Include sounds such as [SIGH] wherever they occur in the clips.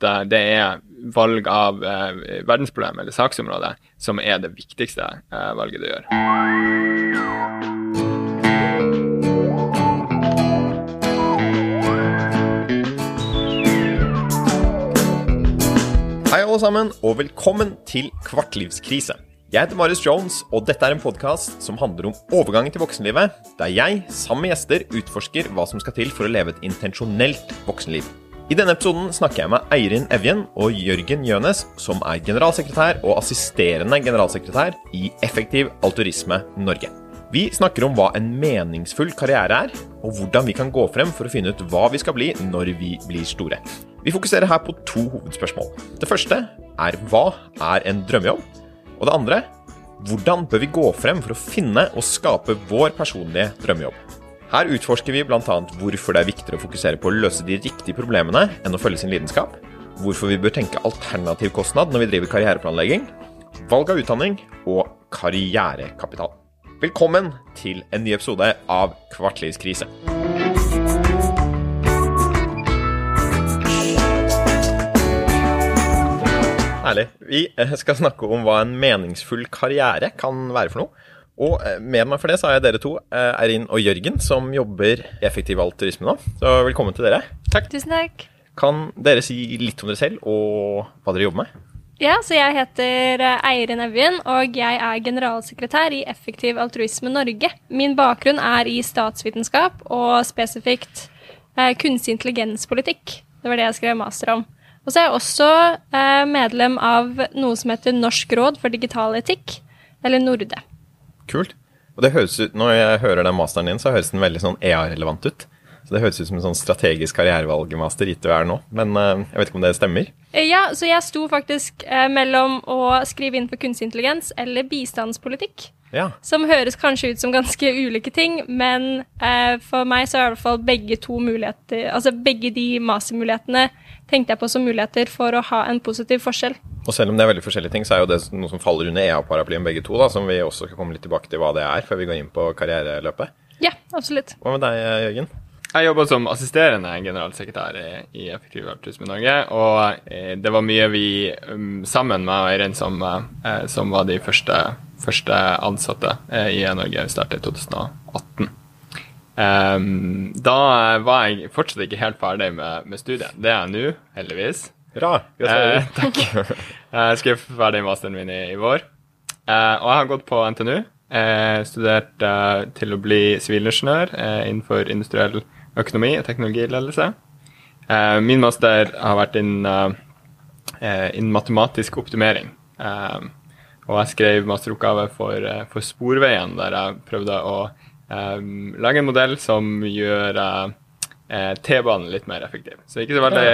det er valg av eh, verdensproblem eller saksområde som er det viktigste eh, valget du gjør. Hei alle sammen, og velkommen til Kvartlivskrise. Jeg heter Marius Jones, og dette er en podkast som handler om overgangen til voksenlivet, der jeg, sammen med gjester, utforsker hva som skal til for å leve et intensjonelt voksenliv. I denne episoden snakker jeg med Eirin Evjen og Jørgen Gjønes, som er generalsekretær og assisterende generalsekretær i Effektiv Alturisme Norge. Vi snakker om hva en meningsfull karriere er, og hvordan vi kan gå frem for å finne ut hva vi skal bli når vi blir store. Vi fokuserer her på to hovedspørsmål. Det første er hva er en drømmejobb? Og det andre hvordan bør vi gå frem for å finne og skape vår personlige drømmejobb? Her utforsker vi bl.a. hvorfor det er viktigere å fokusere på å løse de riktige problemene enn å følge sin lidenskap, hvorfor vi bør tenke alternativ kostnad når vi driver karriereplanlegging, valg av utdanning og karrierekapital. Velkommen til en ny episode av Kvartlivskrise. Ærlig, Vi skal snakke om hva en meningsfull karriere kan være for noe. Og eh, med meg for det så har jeg dere to, eh, Eirin og Jørgen, som jobber i Effektiv Altruisme nå. Så velkommen til dere. Takk. Tusen takk. Kan dere si litt om dere selv og hva dere jobber med? Ja, så jeg heter eh, Eirin Evjen, og jeg er generalsekretær i Effektiv Altruisme Norge. Min bakgrunn er i statsvitenskap og spesifikt eh, kunstig intelligenspolitikk. Det var det jeg skrev master om. Og så er jeg også eh, medlem av noe som heter Norsk råd for digital etikk, eller NORDE. Kult. Og det høres ut, Når jeg hører den masteren din, så høres den veldig sånn EA-relevant ut. Så Det høres ut som en sånn strategisk karrierevalgmaster gitt du er nå. Men eh, jeg vet ikke om det stemmer? Eh, Ja, så jeg sto faktisk eh, mellom å skrive inn for kunstig intelligens eller bistandspolitikk. Ja. Som høres kanskje ut som ganske ulike ting, men eh, for meg så er i hvert fall begge to muligheter Altså begge de mastermulighetene tenkte jeg på som muligheter for å ha en positiv forskjell. Og selv om det er veldig forskjellige ting, så er jo det noe som faller under EA-paraplyen begge to, da, som vi også skal komme litt tilbake til hva det er, før vi går inn på karriereløpet. Ja, absolutt. Hva med deg, Jørgen? Jeg jobba som assisterende generalsekretær i, Effektiv Altruisme Norge, og eh, det var mye vi um, sammen med Eirin som, eh, som var de første, første ansatte eh, i Norge. Vi startet i 2018. Um, da var jeg fortsatt ikke helt ferdig med, med studiet. Det er jeg nå, heldigvis. Bra. Eh, takk. [LAUGHS] Jeg skrev ferdig masteren min i, i vår. Eh, og jeg har gått på NTNU. Eh, studert eh, til å bli sivilingeniør eh, innenfor industriell økonomi og teknologiledelse. Eh, min master har vært innen eh, innen matematisk optimering. Og jeg skrev masteroppgave for, eh, for Sporveien, der jeg prøvde å um, lage en modell som gjør eh, T-banen litt mer effektiv. Så ikke så veldig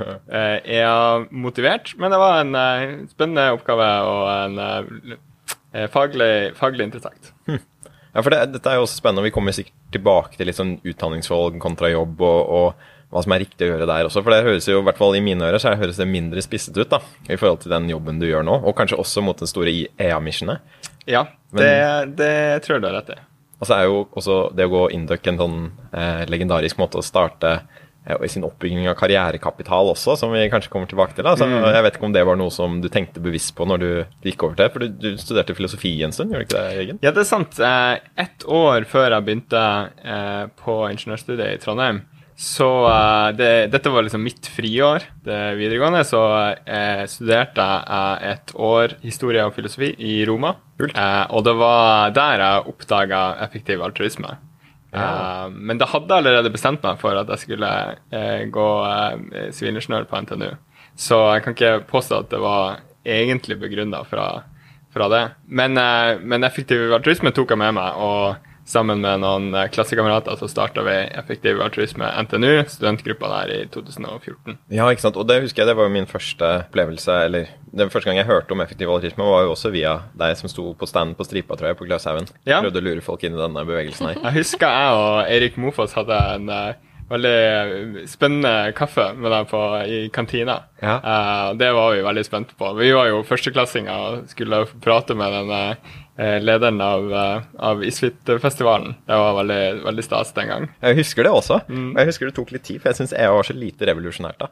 uh, EA-motivert, men det var en uh, spennende oppgave og en faglig, faglig interessant. Ja, for det, dette er jo også spennende. Vi kommer sikkert tilbake til litt sånn utdanningsvalg kontra jobb og, og hva som er riktig å gjøre der også. For det høres jo, i hvert fall i mine ører, så høres det mindre spisset ut da, i forhold til den jobben du gjør nå. Og kanskje også mot den store EA-missionet. Ja, det, det tror jeg du har rett i. Og så er jo også det å gå induck en sånn eh, legendarisk måte å starte eh, i sin oppbygging av karrierekapital også, som vi kanskje kommer tilbake til. Da. Så Jeg vet ikke om det var noe som du tenkte bevisst på når du gikk over til. For du, du studerte filosofi en stund, gjorde du ikke det, Jørgen? Ja, det er sant. Eh, Ett år før jeg begynte eh, på ingeniørstudiet i Trondheim, så uh, det, Dette var liksom mitt friår, det videregående, så jeg studerte jeg et år historie og filosofi i Roma. Eh, og det var der jeg oppdaga effektiv altruisme. Ja. Men da hadde jeg allerede bestemt meg for at jeg skulle gå sivilingeniør på NTNU. Så jeg kan ikke påstå at det var egentlig begrunna fra, fra det. Men, men effektiv altruisme tok jeg med meg, og sammen med noen eh, klassekamerater så starta vi Effektiv altruisme NTNU, studentgruppa der i 2014. Ja, ikke sant. Og det husker jeg, det var jo min første opplevelse, eller den første gang jeg hørte om effektiv altruisme, var jo også via deg som sto på stand på stripa, tror jeg, på Gløshaugen. Ja. Prøvde å lure folk inn i denne bevegelsen her. [LAUGHS] Jeg husker jeg og Eirik Mofoss hadde en eh, veldig spennende kaffe med deg på, i kantina. Ja. Uh, det var vi veldig spente på. Vi var jo førsteklassinger og skulle prate med den, eh, eh, lederen av, eh, av Isfit-festivalen. Det var veldig, veldig stas den gang. Jeg husker det også. Og jeg husker det tok litt tid, for jeg syns EU var så lite revolusjonært da.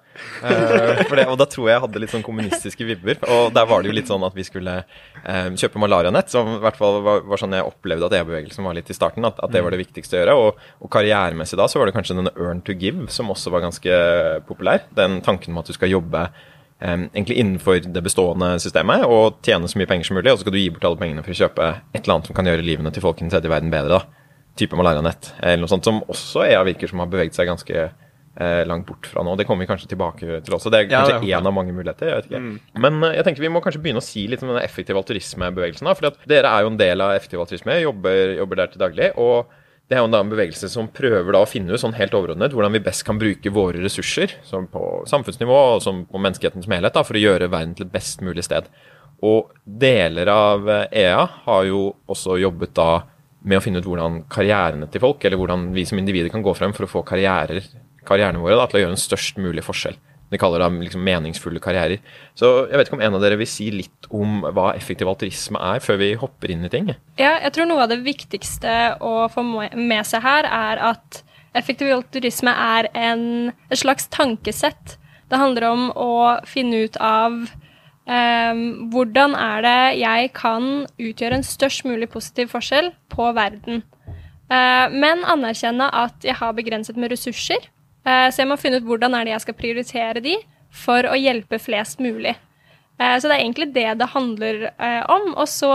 Eh, det, og da tror jeg jeg hadde litt sånn kommunistiske vibber. Og der var det jo litt sånn at vi skulle eh, kjøpe malarianett, som i hvert fall var, var sånn jeg opplevde at EU-bevegelsen var litt i starten. At, at det var det viktigste å gjøre. Og, og karrieremessig da så var det kanskje denne Earn to Give som også var ganske populær. Den tanken om at du skal jobbe egentlig innenfor det bestående systemet og tjene så mye penger som mulig. Og så skal du gi bort alle pengene for å kjøpe et eller annet som kan gjøre livene til folkene i tredje verden bedre. da. Type malarianett eller noe sånt, som også EA virker som har beveget seg ganske eh, langt bort fra nå. Det kommer vi kanskje tilbake til også. Det er kanskje én av mange muligheter. jeg vet ikke. Men eh, jeg tenker vi må kanskje begynne å si litt om den effektive altruismebevegelsen. at dere er jo en del av effektiv altruisme, jobber, jobber der til daglig. og det er jo en bevegelse som prøver å finne ut sånn helt overordnet hvordan vi best kan bruke våre ressurser som på samfunnsnivå og som på menneskeheten som helhet da, for å gjøre verden til et best mulig sted. Og deler av eh, EA har jo også jobbet da med å finne ut hvordan karrierene til folk, eller hvordan vi som individer kan gå frem for å få karrierer, karrierene våre da, til å gjøre en størst mulig forskjell. De kaller det liksom meningsfulle karrierer. Så jeg vet ikke om en av dere vil si litt om hva effektiv altruisme er, før vi hopper inn i ting? Ja, jeg tror noe av det viktigste å få med seg her, er at effektiv altruisme er en, et slags tankesett. Det handler om å finne ut av em, hvordan er det jeg kan utgjøre en størst mulig positiv forskjell på verden. Eh, men anerkjenne at jeg har begrenset med ressurser. Eh, så jeg må finne ut hvordan er det jeg skal prioritere de for å hjelpe flest mulig. Eh, Så det er egentlig det det handler eh, om. Og så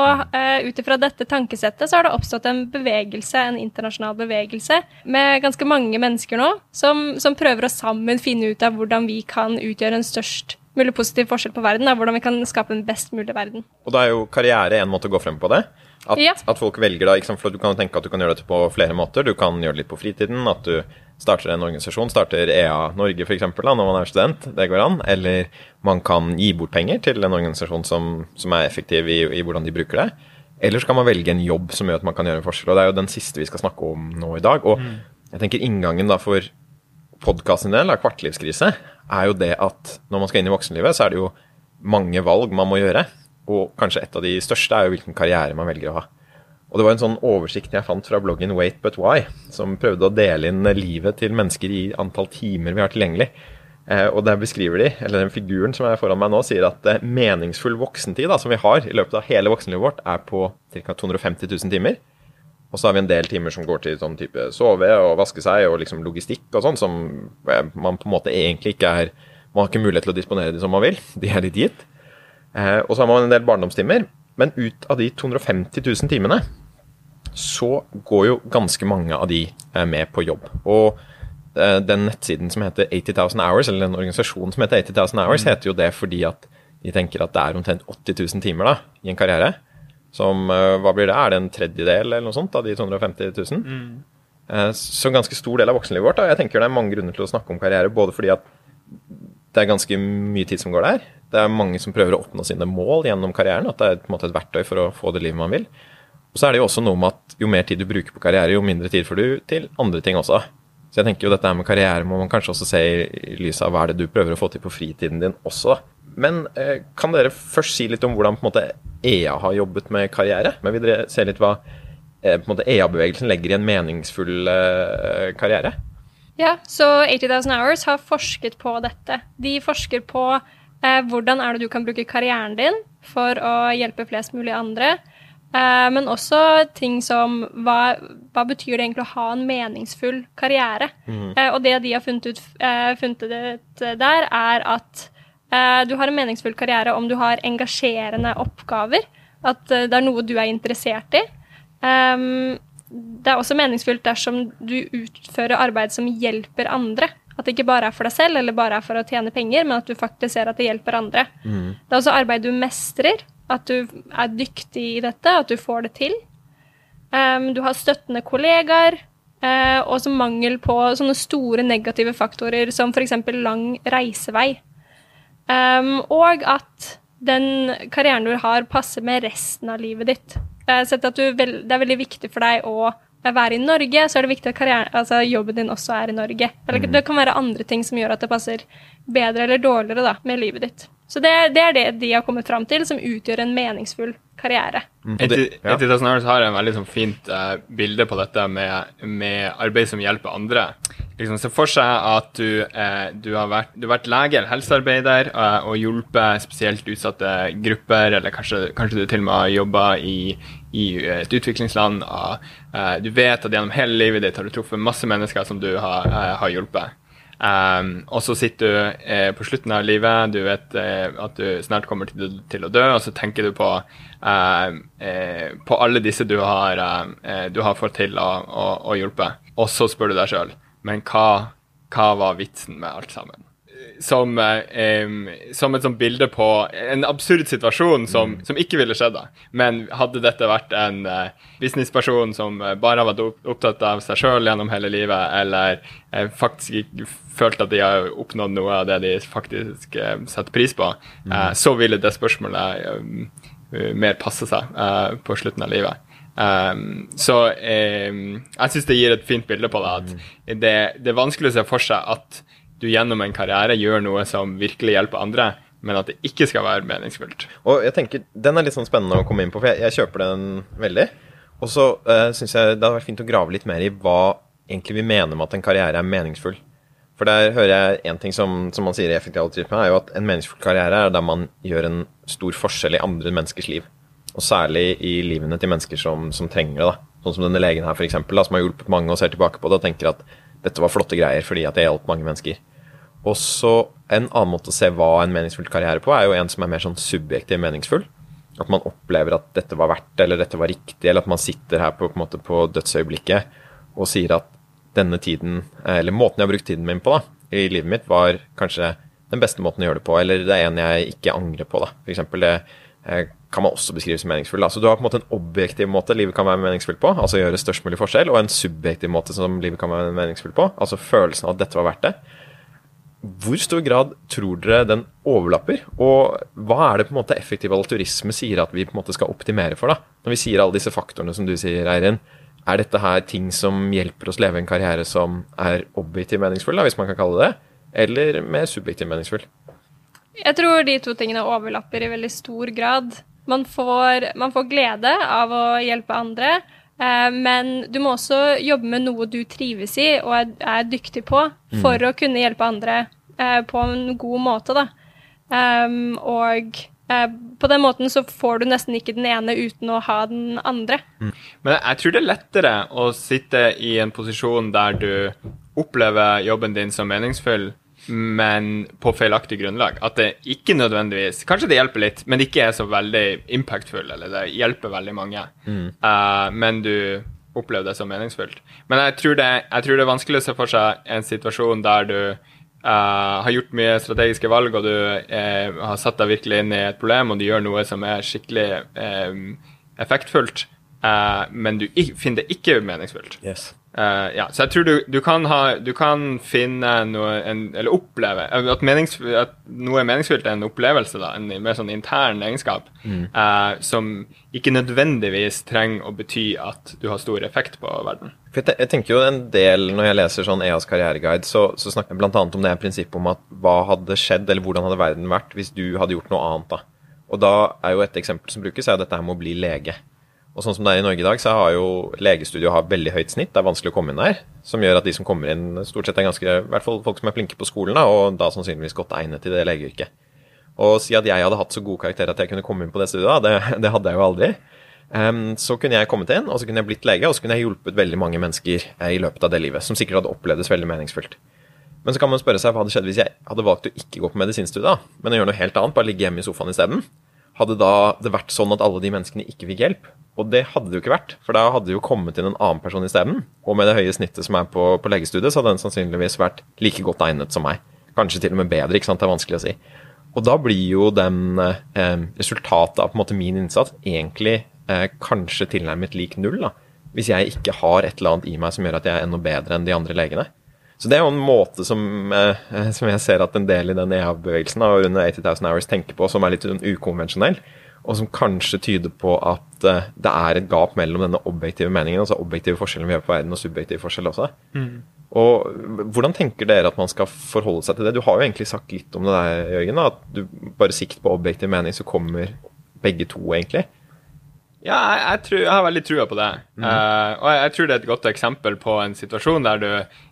ut ifra dette tankesettet så har det oppstått en bevegelse, en internasjonal bevegelse, med ganske mange mennesker nå, som, som prøver å sammen finne ut av hvordan vi kan utgjøre en størst mulig positiv forskjell på verden. Da, hvordan vi kan skape en best mulig verden. Og da er jo karriere en måte å gå frem på det. At, Ja. at folk velger da, for Du kan tenke at du kan gjøre dette på flere måter. Du kan gjøre det litt på fritiden. At du starter en organisasjon, starter EA Norge f.eks. når man er student. Det går an. Eller man kan gi bort penger til en organisasjon som, som er effektiv i, i hvordan de bruker det. Eller så kan man velge en jobb som gjør at man kan gjøre en forskjell. Og det er jo den siste vi skal snakke om nå i dag. Og jeg tenker inngangen da for podkasten del av Kvartlivskrise er jo det at når man skal inn i voksenlivet, så er det jo mange valg man må gjøre. Og kanskje et av de største er jo hvilken karriere man velger å ha. Og det var en sånn oversikt jeg fant fra bloggen Wait But Why, som prøvde å dele inn livet til mennesker i antall timer vi har tilgjengelig. Eh, og der beskriver de, eller den figuren som er foran meg nå, sier at eh, meningsfull voksentid da, som vi har i løpet av hele voksenlivet vårt, er på ca. 250 000 timer. Og så har vi en del timer som går til sånn type sove og vaske seg og liksom logistikk og sånn, som eh, man på en måte egentlig ikke er Man har ikke mulighet til å disponere de som man vil. De er litt gitt. Eh, og så har man en del barndomstimer. Men ut av de 250 000 timene, så går jo ganske mange av de eh, med på jobb. Og eh, den nettsiden som heter 80,000 Hours, eller den organisasjonen som heter 80 000 Hours, heter jo det fordi at de tenker at det er omtrent 80 000 timer da, i en karriere. Som, eh, hva blir det, er det en tredjedel eller noe sånt av de 250 000? Mm. Så en ganske stor del av voksenlivet vårt. Da. Jeg tenker det er mange grunner til å snakke om karriere, både fordi at det er ganske mye tid som går der. Det er mange som prøver å oppnå sine mål gjennom karrieren. At det er på en måte et verktøy for å få det livet man vil. Og så er det jo også noe med at jo mer tid du bruker på karriere, jo mindre tid får du til andre ting også. Så jeg tenker jo dette her med karriere må man kanskje også se i lys av hva er det du prøver å få til på fritiden din også. Men eh, kan dere først si litt om hvordan på en måte EA har jobbet med karriere? Men vil dere se litt hva eh, på en måte EA-bevegelsen legger i en meningsfull eh, karriere? Ja, så 80,000 Hours har forsket på dette. De forsker på eh, hvordan er det du kan bruke karrieren din for å hjelpe flest mulig andre. Eh, men også ting som hva, hva betyr det egentlig å ha en meningsfull karriere? Mm. og det de har funnet ut, eh, funnet ut der, er at du har en meningsfull karriere om du har engasjerende oppgaver. At det er noe du er interessert i. Um, det er også meningsfullt dersom du utfører arbeid som hjelper andre. At det ikke bare er for deg selv eller bare er for å tjene penger, men at du faktisk ser at det hjelper andre. Det er også arbeid du mestrer, at du er dyktig i dette, at du får det til. Um, du har støttende kollegaer, Uh, og så mangel på sånne store negative faktorer som f.eks. lang reisevei. Um, og at den karrieren du har, passer med resten av livet ditt. Uh, sett at du det er veldig viktig for deg å være i Norge, så er det viktig at karrieren, altså jobben din også er i Norge. Eller det kan være andre ting som gjør at det passer bedre eller dårligere da, med livet ditt. Så det, det er det de har kommet fram til som utgjør en meningsfull karriere. Mm. Og det- Eti- har jeg en veldig sånn fint uh, bilde på dette med, med arbeid som hjelper andre. Liksom Se for seg at du, eh, du, har vært, du har vært lege eller helsearbeider eh, og hjulpet spesielt utsatte grupper, eller kanskje, kanskje du til og med har jobba i, i et utviklingsland. Og, eh, du vet at gjennom hele livet ditt har du truffet masse mennesker som du har, eh, har hjulpet. Um, og så sitter du eh, på slutten av livet, du vet eh, at du snart kommer til, til å dø, og så tenker du på, eh, eh, på alle disse du har, eh, du har fått til å, å, å hjelpe. Og så spør du deg sjøl, men hva, hva var vitsen med alt sammen? Som, eh, som et sånt bilde på en absurd situasjon som, som ikke ville skjedd. da. Men hadde dette vært en eh, businessperson som eh, bare har vært opptatt av seg sjøl gjennom hele livet, eller eh, faktisk ikke følt at de har oppnådd noe av det de faktisk eh, setter pris på, eh, så ville det spørsmålet mer passe seg på slutten av livet. Um, så um, jeg syns det gir et fint bilde på det. At det, det er vanskelig å se for seg at du gjennom en karriere gjør noe som virkelig hjelper andre, men at det ikke skal være meningsfullt. Og jeg tenker, Den er litt sånn spennende å komme inn på, for jeg, jeg kjøper den veldig. Og så uh, syns jeg det hadde vært fint å grave litt mer i hva egentlig vi mener med at en karriere er meningsfull. For der hører jeg en ting som, som man sier i effektiv altruisme, er jo at en meningsfull karriere er der man gjør en stor forskjell i andre menneskers liv. Og særlig i livene til mennesker som, som trenger det. da. Sånn som denne legen her, for eksempel, som har hjulpet mange og ser tilbake på det og tenker at dette var flotte greier fordi at jeg hjalp mange mennesker. Og så En annen måte å se hva en meningsfull karriere på, er jo en som er mer sånn subjektiv meningsfull. At man opplever at dette var verdt det, eller dette var riktig, eller at man sitter her på, på, måte, på dødsøyeblikket og sier at denne tiden, eller måten jeg har brukt tiden min på da, i livet mitt, var kanskje den beste måten å gjøre det på, eller det er en jeg ikke angrer på. da. For eksempel, det eh, kan man også beskrive som meningsfull. Da. Så du har på en måte en objektiv måte livet kan være meningsfullt på, altså gjøre størst mulig forskjell, og en subjektiv måte som livet kan være meningsfullt på, altså følelsen av at dette var verdt det hvor stor grad tror dere den overlapper? Og hva er det på en måte effektiv alturisme sier at vi på en måte skal optimere for? da? Når vi sier alle disse faktorene som du sier, Eirin, er dette her ting som hjelper oss leve en karriere som er objektivt meningsfull, da, hvis man kan kalle det det, eller mer subjektivt meningsfull? Jeg tror de to tingene overlapper i veldig stor grad. Man får, man får glede av å hjelpe andre, men du må også jobbe med noe du trives i og er, er dyktig på, for å kunne hjelpe andre eh, på en god måte, da. Um, og eh, på den måten så får du nesten ikke den ene uten å ha den andre. Men jeg, jeg tror det er lettere å sitte i en posisjon der du opplever jobben din som meningsfull, men på feilaktig grunnlag. At det ikke nødvendigvis Kanskje det hjelper litt, men det ikke er så veldig impactful, eller det hjelper veldig mange. Eh, men du opplever det som meningsfullt. Men jeg tror, det, jeg tror det er vanskelig å se for seg en situasjon der du uh, har gjort mye strategiske valg, og du uh, har satt deg virkelig inn i et problem, og du gjør noe som er skikkelig effektfullt, men du finner det ikke meningsfullt. Yes. Eh, ja, så jeg tror du, du, kan ha, du kan finne noe en, Eller oppleve at, menings, at noe er meningsfylt, er en opplevelse, da, en mer sånn intern egenskap, eh, som ikke nødvendigvis trenger å bety at du har stor effekt på verden. For jeg, jeg tenker jo en del, Når jeg leser sånn EAs karriereguide, så, så snakker jeg bl.a. om det prinsippet om at hva hadde skjedd, eller hvordan hadde verden vært hvis du hadde gjort noe annet. da. Og da er jo et eksempel som brukes, er jo dette her med å bli lege. Og sånn som det er i Norge i dag, så har jo legestudio har veldig høyt snitt. Det er vanskelig å komme inn der. Som gjør at de som kommer inn, stort sett er ganske I hvert fall folk som er flinke på skolen, da, og da sannsynligvis godt egnet til det legeyrket. Og si at jeg hadde hatt så gode karakterer at jeg kunne komme inn på det studiet, det, [LAUGHS] det hadde jeg jo aldri. Um, så kunne jeg kommet inn, og så kunne jeg blitt lege, og så kunne jeg hjulpet veldig mange mennesker eh, i løpet av det livet, som sikkert hadde opplevdes veldig meningsfullt. Men så kan man spørre seg hva hadde skjedd hvis jeg hadde valgt å ikke gå på medisinstudiet, men å gjøre noe helt annet, bare ligge hjemme i sofaen isteden. Hadde da det vært sånn at alle de menneskene ikke fikk hjelp? Og det hadde det jo ikke vært, for da hadde det jo kommet inn en annen person isteden. Og med det høye snittet som er på, på legestudiet, så hadde den sannsynligvis vært like godt egnet som meg. Kanskje til og med bedre, ikke sant. Det er vanskelig å si. Og da blir jo den eh, resultatet av på en måte min innsats egentlig eh, kanskje tilnærmet lik null, da. Hvis jeg ikke har et eller annet i meg som gjør at jeg er enda bedre enn de andre legene. Så det er jo en måte som, eh, [LAUGHS] som jeg ser at en del i den EA-bevegelsen og under 80 000 Hours tenker på, som er litt ukonvensjonell, og som kanskje tyder på at uh, det er et gap mellom denne objektive meningen, altså objektive forskjellen vi gjør på verden, og subjektiv forskjell også. Og Hvordan tenker dere at man skal forholde seg til det? Du har jo egentlig sagt litt om det der, Jørgen. At du bare sikt på objektiv mening, så kommer begge to, egentlig. Ja, jeg, jeg, tror, jeg har veldig trua på det. Mm. Uh, og jeg, jeg, tror det er et godt eksempel på en situasjon der du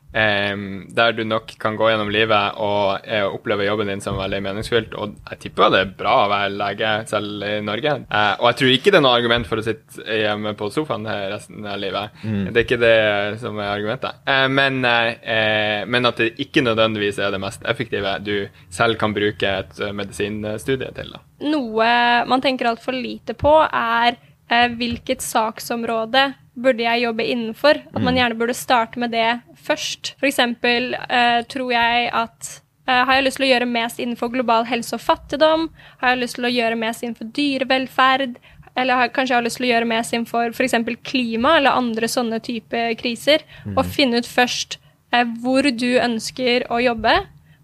Um, der du nok kan gå gjennom livet og uh, oppleve jobben din som veldig meningsfylt. Og jeg tipper det er bra å være lege selv i Norge. Uh, og jeg tror ikke det er noe argument for å sitte hjemme på sofaen resten av livet. Mm. Det er ikke det som er argumentet. Uh, men, men, at det ikke nødvendigvis er det mest effektive du selv kan bruke et medisinstudie til. Da. Noe man tenker altfor lite på, er hvilket saksområde burde jeg jobbe innenfor? At man mm. gjerne burde starte med det først. For eksempel eh, tror jeg at eh, har jeg lyst til å gjøre mest innenfor global helse og fattigdom? Har jeg lyst til å gjøre mest innenfor dyrevelferd? Eller har, kanskje jeg har lyst til å gjøre mest innenfor f.eks. klima eller andre sånne type kriser? Mm. Og finne ut først eh, hvor du ønsker å jobbe,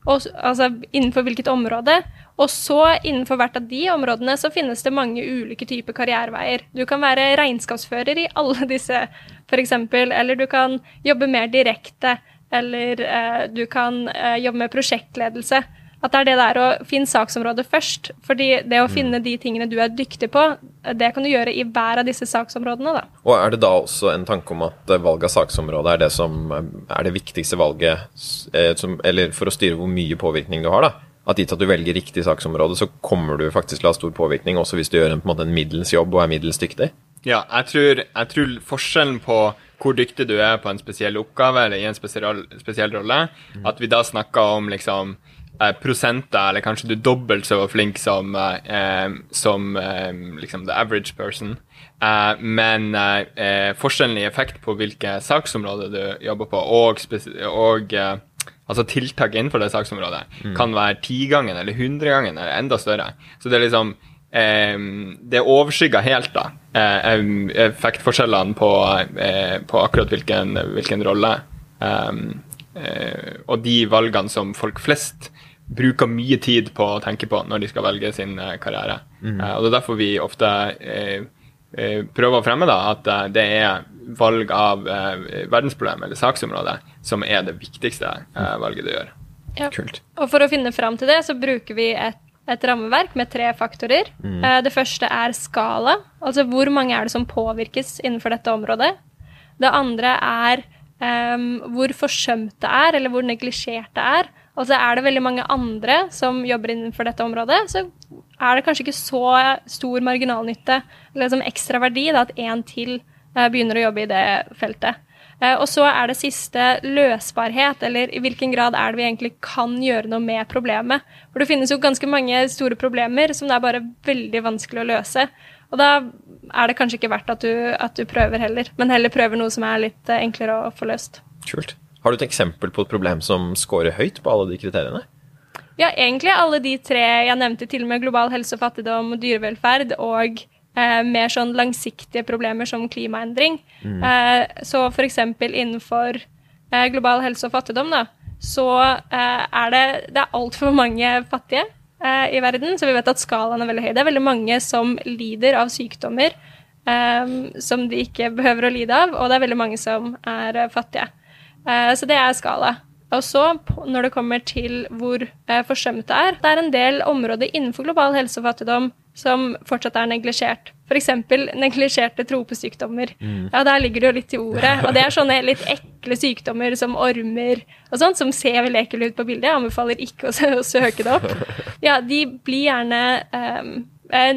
og, altså innenfor hvilket område. Og så innenfor hvert av de områdene så finnes det mange ulike typer karriereveier. Du kan være regnskapsfører i alle [LAUGHS] disse, f.eks., eller du kan jobbe mer direkte, eller eh, du kan eh, jobbe med prosjektledelse. At det er det der å finne saksområdet først. fordi det å mm. finne de tingene du er dyktig på, det kan du gjøre i hver av disse saksområdene. da. Og Er det da også en tanke om at valg av saksområde er det som er det viktigste valget, eh, som, eller for å styre hvor mye påvirkning du har? da? At gitt at du velger riktig saksområde, så kommer du faktisk til å ha stor påvirkning, også hvis du gjør en, på en, måte, en middels jobb og er middels dyktig? Ja, jeg tror, jeg tror, forskjellen på hvor dyktig du er på en spesiell oppgave eller i en spesiell, spesiell rolle, mm. at vi da snakker om liksom eh, prosenter, eller kanskje du er dobbelt så flink som, eh, som eh, liksom the average person. Eh, men eh, forskjellen i effekt på hvilke saksområder du jobber på, og, og eh, altså tiltak innenfor det saksområdet, mm. kan være tigangen eller hundregangen eller enda større. Så det er liksom eh, Det overskygger helt da eh, effektforskjellene på, eh, på akkurat hvilken, hvilken rolle ehm, eh, Og de valgene som folk flest bruker mye tid på å tenke på når de skal velge sin eh, karriere. Mm. Eh, og Det er derfor vi ofte prøver å fremme da, at det er valg av verdensproblem eller saksområde som er det viktigste eh, valget du gjør. Ja. Kult. Og for å finne fram til det, så bruker vi et, et rammeverk med tre faktorer. Mm. Eh, det første er skala, altså hvor mange er det som påvirkes innenfor dette området. Det andre er um, hvor forsømt det er, eller hvor neglisjert det er. Altså er det veldig mange andre som jobber innenfor dette området, så er det kanskje ikke så stor marginalnytte eller liksom ekstra verdi da, at én til begynner å jobbe i det feltet. Eh, og så er det siste løsbarhet, eller i hvilken grad er det vi egentlig kan gjøre noe med problemet. For det finnes jo ganske mange store problemer som det er bare veldig vanskelig å løse. Og da er det kanskje ikke verdt at du, at du prøver heller, men heller prøver noe som er litt eh, enklere å få løst. Kult. Har du et eksempel på et problem som scorer høyt på alle de kriteriene? Ja, egentlig alle de tre jeg nevnte, til og med global helse og fattigdom, dyrevelferd og eh, mer sånn langsiktige problemer som klimaendring. Mm. Eh, så f.eks. innenfor eh, global helse og fattigdom, da, så eh, er det, det er altfor mange fattige eh, i verden, så vi vet at skalaen er veldig høy. Det er veldig mange som lider av sykdommer eh, som de ikke behøver å lide av, og det er veldig mange som er fattige. så det er skala. Og så, når det kommer til hvor eh, forsømt det er, det er en del områder innenfor global helse og fattigdom som fortsatt er neglisjert. F.eks. neglisjerte tropesykdommer. Mm. Ja, Der ligger det jo litt i ordet. Og det er sånne litt ekle sykdommer som ormer og sånt, som ser veldig ekle ut på bildet. Jeg anbefaler ikke å, å, søke det opp. [LAUGHS] Ja, de blir gjerne um,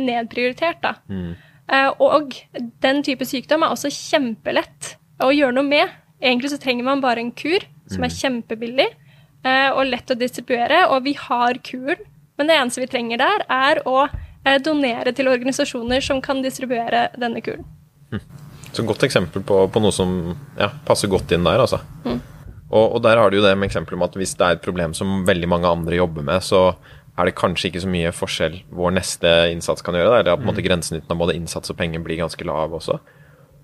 nedprioritert, da. Mm. Uh, og den type sykdom er også kjempelett å gjøre noe med. Egentlig så trenger man bare en kur som er mm. kjempebillig uh, og lett å distribuere, og vi har kuren. Men det eneste vi trenger der, er å donere til organisasjoner som kan distribuere denne kulen. Mm. Så godt eksempel på, på noe som ja, passer godt inn der, altså. Mm. Og, og, der har du jo det med eksempelet om at hvis det er et problem som veldig mange andre jobber med, så er det kanskje ikke så mye forskjell vår neste innsats kan gjøre. Eller at mm. grensenytten av både innsats og penger blir ganske lav også.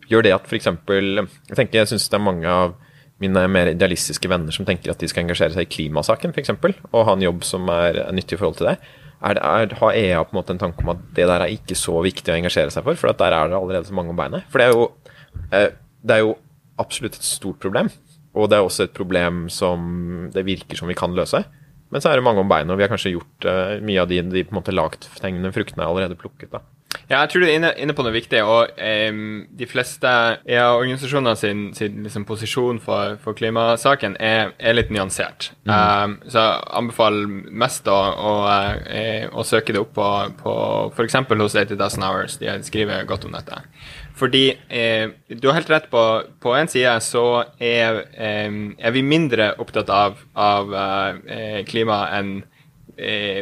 Gjør det at f.eks. Jeg tenker, jeg syns det er mange av mine mer idealistiske venner som tenker at de skal engasjere seg i klimasaken, f.eks., og ha en jobb som er nyttig i forhold til det er, er, har EA på en måte en tanke om at det der er ikke så viktig å engasjere seg for? For der er det allerede så mange om beinet. For det er jo, eh, det er jo absolutt et stort problem. og det er også et problem som det virker som vi kan løse. Men så er det mange om beinet, og vi har kanskje gjort uh, mye av de, de på en måte lagtegnende fruktene allerede plukket. da. Ja, jeg tror du er inne, inne på noe viktig. og um, De fleste ja, organisasjoner sin, sin liksom, posisjon for, for klimasaken er, er, litt nyansert. Mm. Um, så jeg anbefaler mest å, å, å, å søke det opp på, på f.eks. hos 80,000 Hours. De skriver godt om dette. Fordi eh, du har helt rett på På en side så er, eh, er vi mindre opptatt av, av eh, klima enn eh,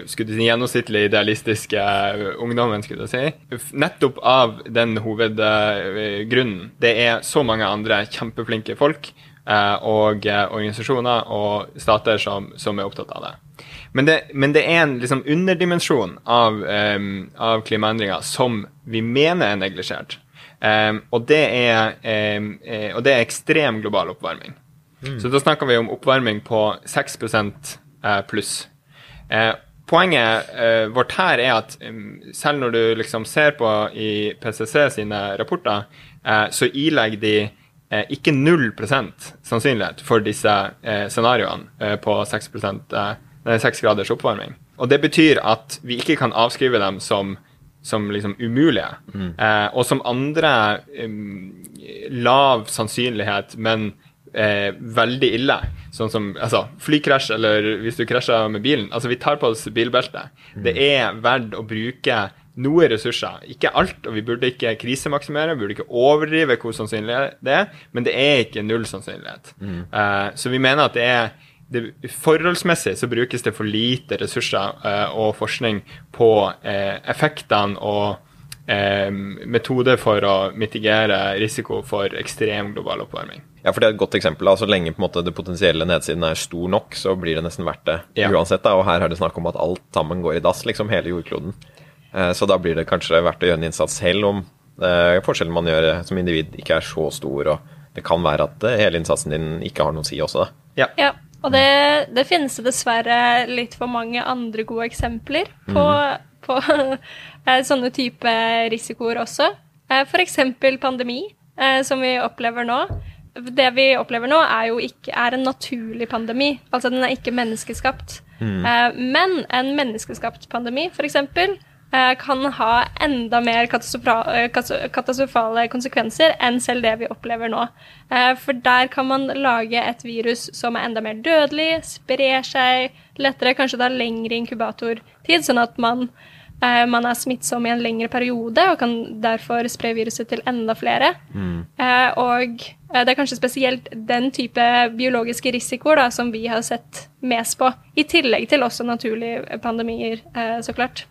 skulle du si, gjennomsnittlig idealistiske eh, ungdommen, skulle du si. Nettopp av den hovedgrunnen. Det er så mange andre kjempeflinke folk eh, og eh, organisasjoner og stater som, som, er opptatt av det. Men det, men det er en liksom, underdimensjon av, um, av klimaendringer som vi mener er neglisjert. Um, og, det er, um, og det er ekstrem global oppvarming. Mm. Så da snakker vi om oppvarming på 6% pluss. Eh, poenget eh, vårt her er at selv når du liksom ser på i PCC sine rapporter, eh, så ilegger de eh, ikke 0 sannsynlighet for disse eh, scenarioene eh, på 6, 6 graders oppvarming. Og det betyr at vi ikke kan avskrive dem som som liksom umulige. Mm. Eh, og som andre lav sannsynlighet, men veldig ille. Sånn som altså, flykrasj, eller hvis du krasjer med bilen. Altså, vi tar på oss bilbelte. Mm. Det er verdt å bruke noe ressurser. Ikke alt, og vi burde ikke krisemaksimere, vi burde ikke overdrive hvor sannsynlig det er, men det er ikke null sannsynlighet. Mm. Uh, så vi mener at det er det, Forholdsmessig så brukes det for lite ressurser uh, og forskning på uh, effektene og metoder for å mitigere risiko for ekstrem global oppvarming. Ja, for det er et godt eksempel. Da. Så lenge på en måte det potensielle nedsiden er stor nok, så blir det nesten verdt det ja. uansett. Da. Og her er det snakk om at alt sammen går i dass, liksom hele jordkloden. Eh, så da blir det kanskje verdt å gjøre en innsats selv om eh, forskjellen man gjør som individ ikke er så stor. Og det kan være at eh, hele innsatsen din ikke har noe å si også, da. Ja. ja. Og det, det, finnes dessverre litt for mange andre gode eksempler på, mm. på [LAUGHS] sånne type risikoer også. F.eks. pandemi, som vi opplever nå det vi opplever nå, er jo ikke er en naturlig pandemi. Altså den er ikke menneskeskapt. Mm. Eh, men en menneskeskapt pandemi, f.eks., eh, kan ha enda mer eh, katastrofale konsekvenser enn selv det vi opplever nå. Eh, for der kan man lage et virus som er enda mer dødelig, sprer seg lettere, kanskje det har lengre inkubatortid, sånn at man Eh, man er smittsom i en lengre periode og kan derfor spre viruset til enda flere. Mm. Eh, og eh, det er kanskje spesielt den type biologiske risikoer da, som vi har sett mest på, i tillegg til også naturlige pandemier, så klart.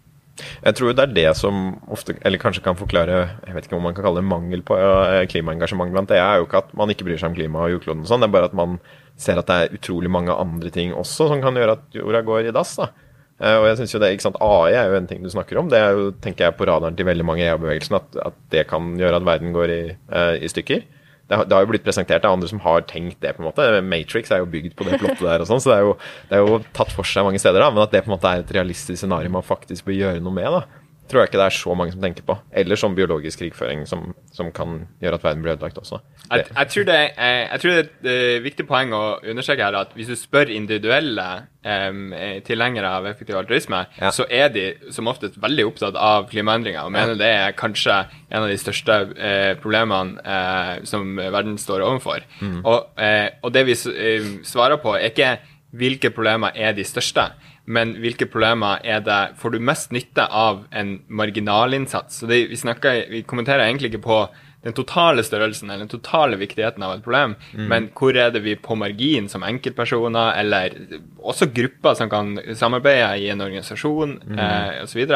Jeg tror det er det som ofte, eller kanskje kan forklare jeg vet ikke om man kan kalle det mangel på klimaengasjement blant det, er jo ikke at man ikke bryr seg om klima og jordkloden og sånn, det er bare at man ser at det er utrolig mange andre ting også som kan gjøre at jorda går i dass. da. Eh, og jeg synes jo det, ikke sant, AI er jo en ting du snakker om. Det er jo, tenker jeg på radaren til veldig mange i EU-bevegelsen, at, at, det kan gjøre at verden går i, uh, i stykker. Det har, det har, jo blitt presentert av andre som har tenkt det. på en måte. Matrix er jo bygd på det plottet der, og sånn, så det er, jo, det er, jo, tatt for seg mange steder. da, Men at det på en måte er et realistisk scenario man faktisk bør gjøre noe med. da tror jeg ikke det er så mange som tenker på. Eller som biologisk krigføring, som, som kan gjøre at verden blir ødelagt også. Jeg, jeg, tror det, jeg, jeg, tror det, er et viktig poeng å understreke her at hvis du spør individuelle um, tilhengere av effektiv altruisme, ja. så er de som oftest veldig opptatt av klimaendringer og mener ja. det er kanskje en av de største uh, problemene uh, som verden står overfor. Mm. Og, uh, og, det vi svarer på, er ikke hvilke problemer er de største men hvilke problemer er det får du mest nytte av en marginalinnsats? Så det, vi, snakker, vi kommenterer egentlig ikke på den totale størrelsen eller den totale viktigheten av et problem, mm. men hvor er det vi på margin som enkeltpersoner, eller også grupper som kan samarbeide i en organisasjon mm. eh, osv.,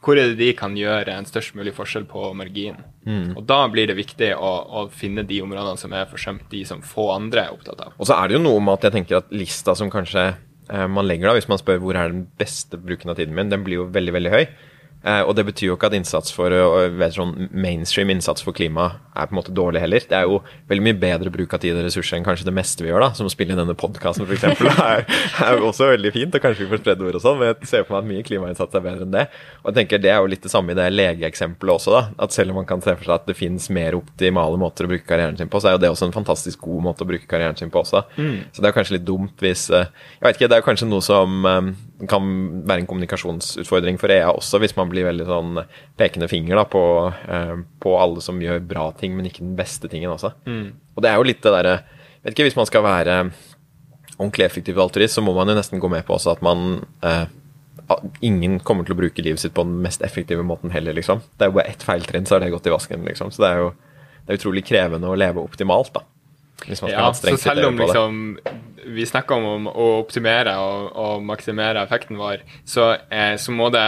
hvor er det de kan gjøre en størst mulig forskjell på margin? Mm. Og Da blir det viktig å, å, finne de områdene som er forsømt, de som få andre er opptatt av. Og så er det jo noe med at jeg tenker at lista som kanskje man legger da, hvis man spør hvor er den beste bruken av tiden min, den blir jo veldig veldig høy. Eh, og det betyr jo ikke at innsats for vet, sånn mainstream innsats for klima er på en måte dårlig heller. Det er jo veldig mye bedre bruk av tid og ressurser enn kanskje det meste vi gjør, da. Som å spille i denne podkasten f.eks. [LAUGHS] er, er jo også veldig fint, og kanskje vi får spredd ord og sånn, men jeg ser for meg at mye klimainnsats er bedre enn det. Og jeg tenker det er jo litt det samme i det legeeksempelet også, da. At selv om man kan se for seg at det finnes mer optimale måter å bruke karrieren sin på, så er jo det også en fantastisk god måte å bruke karrieren sin på også. Mm. Så det er kanskje litt dumt hvis uh, Jeg vet ikke, det er kanskje noe som kan være en kommunikasjonsutfordring for EA også, hvis man blir veldig sånn pekende finger da, på, eh, på, alle som gjør bra ting, men ikke den beste tingen også. Mm. Og det er jo litt det derre Vet ikke, hvis man skal være ordentlig effektiv altruist, så må man jo nesten gå med på også at man eh, Ingen kommer til å bruke livet sitt på den mest effektive måten heller, liksom. Det er jo bare ett feiltrinn, så har det gått i vasken, liksom. Så det er jo det er utrolig krevende å leve optimalt, da. Ja, så selv om liksom, vi snakker om, om å optimere og, og, maksimere effekten vår, så, eh, så må det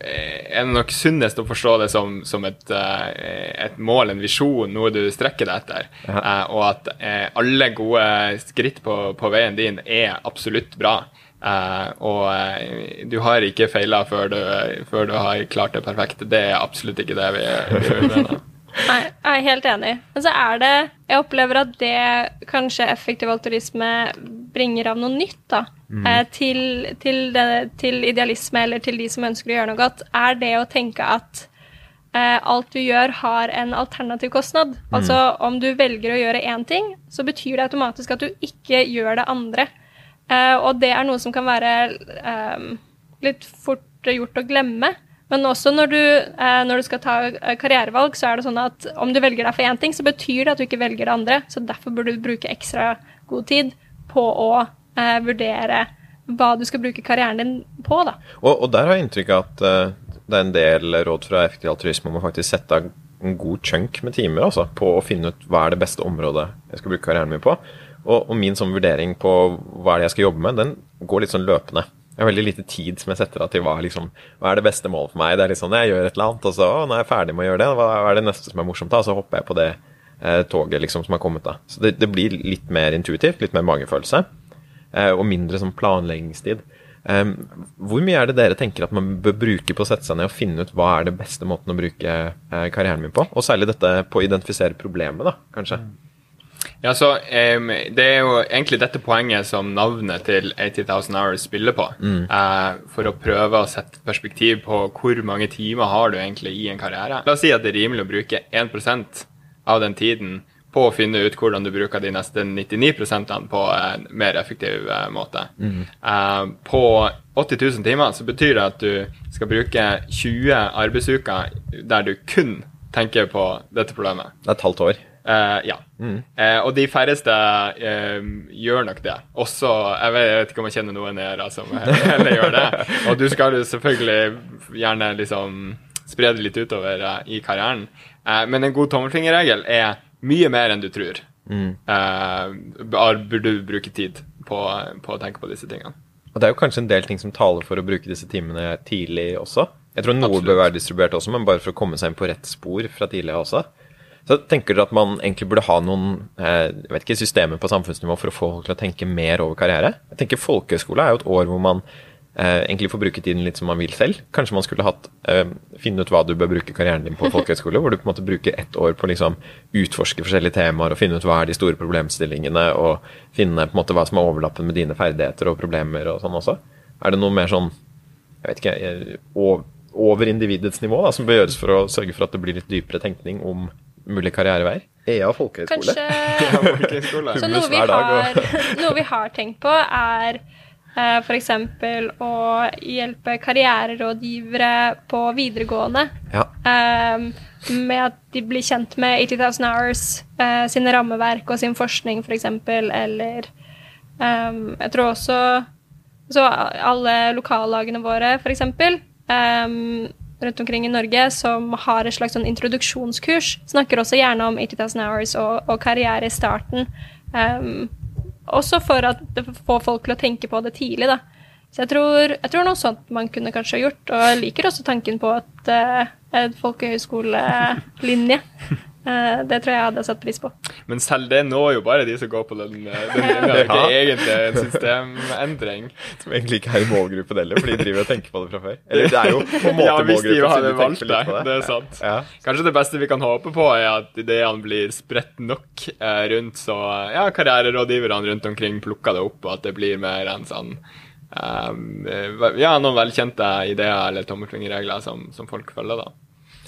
eh, er det nok sunnest å forstå det som, som et, eh, et, mål, en visjon, noe du strekker deg etter. Eh, og at eh, alle gode skritt på, på, veien din er absolutt bra. Eh, og du har ikke feila før, før, du har klart det perfekt. Det er absolutt ikke det vi, vi mener. Nei, jeg er helt enig. Men så er det Jeg opplever at det kanskje effektiv altruisme bringer av noe nytt, da. Mm. Eh, til, til, det, til, idealisme, eller til de som ønsker å gjøre noe godt, er det å tenke at eh, alt du gjør, har en alternativ kostnad. Mm. Altså om du velger å gjøre én ting, så betyr det automatisk at du ikke gjør det andre. Eh, og det er noe som kan være eh, litt fort gjort å glemme. Men også når du, eh, når du, skal ta eh, karrierevalg, så er det sånn at om du velger deg for én ting, så betyr det at du ikke velger det andre. Så derfor burde du bruke ekstra god tid på å eh, vurdere hva du skal bruke karrieren din på. da. Og, og der har jeg inntrykk av at uh, det er en del råd fra effektiv altruisme om å faktisk sette av en god chunk med timer altså, på å finne ut hva er det beste området jeg skal bruke karrieren min på. Og, og min sånn vurdering på hva er det jeg skal jobbe med, den går litt sånn løpende. Jeg har veldig lite tid som jeg setter av til hva, liksom, hva er det beste målet for meg. Det er litt sånn, Jeg gjør et eller annet, og så å, jeg er ferdig med å gjøre det, hva er det neste som er morsomt? da, Og så hopper jeg på det eh, toget liksom, som har kommet. da. Så det, det, blir litt mer intuitivt, litt mer magefølelse, eh, og mindre sånn planleggingstid. Eh, hvor mye er det dere tenker at man bør bruke på å sette seg ned og finne ut hva er det beste måten å bruke eh, karrieren min på? Og særlig dette på å identifisere problemet, da, kanskje. Mm. Ja, så um, Det er jo egentlig dette poenget som navnet til 80,000 Hours spiller på. Mm. Uh, for å prøve å sette perspektiv på hvor mange timer har du egentlig i en karriere. La oss si at det er rimelig å bruke 1% av den tiden på å finne ut hvordan du bruker de neste 99% på en mer effektiv uh, måte. Mm. Uh, på 80 000 timer så betyr det at du skal bruke 20 arbeidsuker der du kun tenker på dette problemet. Det er et halvt år. Uh, ja. Mm. Uh, og de færreste uh, gjør nok det. Også Jeg vet, jeg vet, ikke om jeg kjenner noen her som [LAUGHS] heller gjør det. Og du skal jo selvfølgelig gjerne liksom spre det litt utover i karrieren. men en god tommelfingerregel er mye mer enn du tror. Mm. burde du bruke tid på, på, å tenke på disse tingene. Og det er jo kanskje en del ting som taler for å bruke disse timene tidlig også. Jeg tror noe Absolutt. bør være distribuert også, men bare for å komme seg inn på rett spor fra tidlig også. Så tenker dere at man egentlig burde ha noen eh, jeg vet ikke, systemer på samfunnsnivå for å få folk til å tenke mer over karriere? Jeg tenker Folkehøyskole er jo et år hvor man eh, egentlig får bruke tiden litt som man vil selv. Kanskje man skulle hatt eh, finne ut hva du bør bruke karrieren din på [LAUGHS] folkehøyskole, hvor du på en måte bruker ett år på å liksom utforske forskjellige temaer og finne ut hva er de store problemstillingene, og finne på en måte hva som er overlappen med dine ferdigheter og problemer og sånn også. Er det noe mer sånn, jeg vet ikke, eh, over individets nivå da, som bør gjøres for å sørge for at det blir litt dypere tenkning om mulig karriereveier? EA folkehøyskole. Kanskje [LAUGHS] Så noe vi, har, noe vi har tenkt på, er uh, f.eks. å hjelpe karriererådgivere på videregående ja. um, med at de blir kjent med 80,000 Hours, uh, sine rammeverk og sin forskning, f.eks., eller um, Jeg tror også så alle lokallagene våre, f.eks. Um, rundt omkring i Norge som har et slags sånn introduksjonskurs. Snakker også gjerne om 80,000 hours og, og, karriere i starten. Um, også for å få folk til å tenke på det tidlig, da. Så jeg tror, jeg tror noe sånt man kunne kanskje gjort. Og jeg liker også tanken på at uh, folkehøyskolelinje Eh, det tror jeg jeg hadde satt pris på. Men selv det når jo bare de som går på den, eh, den linja. Det er ikke egentlig en systemendring. Som egentlig ikke er i målgruppen heller, for de driver og tenker på det fra før. Eller det er jo [LAUGHS] på en måte Ja, hvis de hadde valgt det. Det er sant. Ja. Kanskje det beste vi kan håpe på, er at ideene blir spredt nok eh, rundt, så ja, karriererådgiverne rundt omkring plukker det opp, og at det blir mer en sånn um, Ja, noen velkjente ideer eller tommelfingerregler som, som folk følger, da.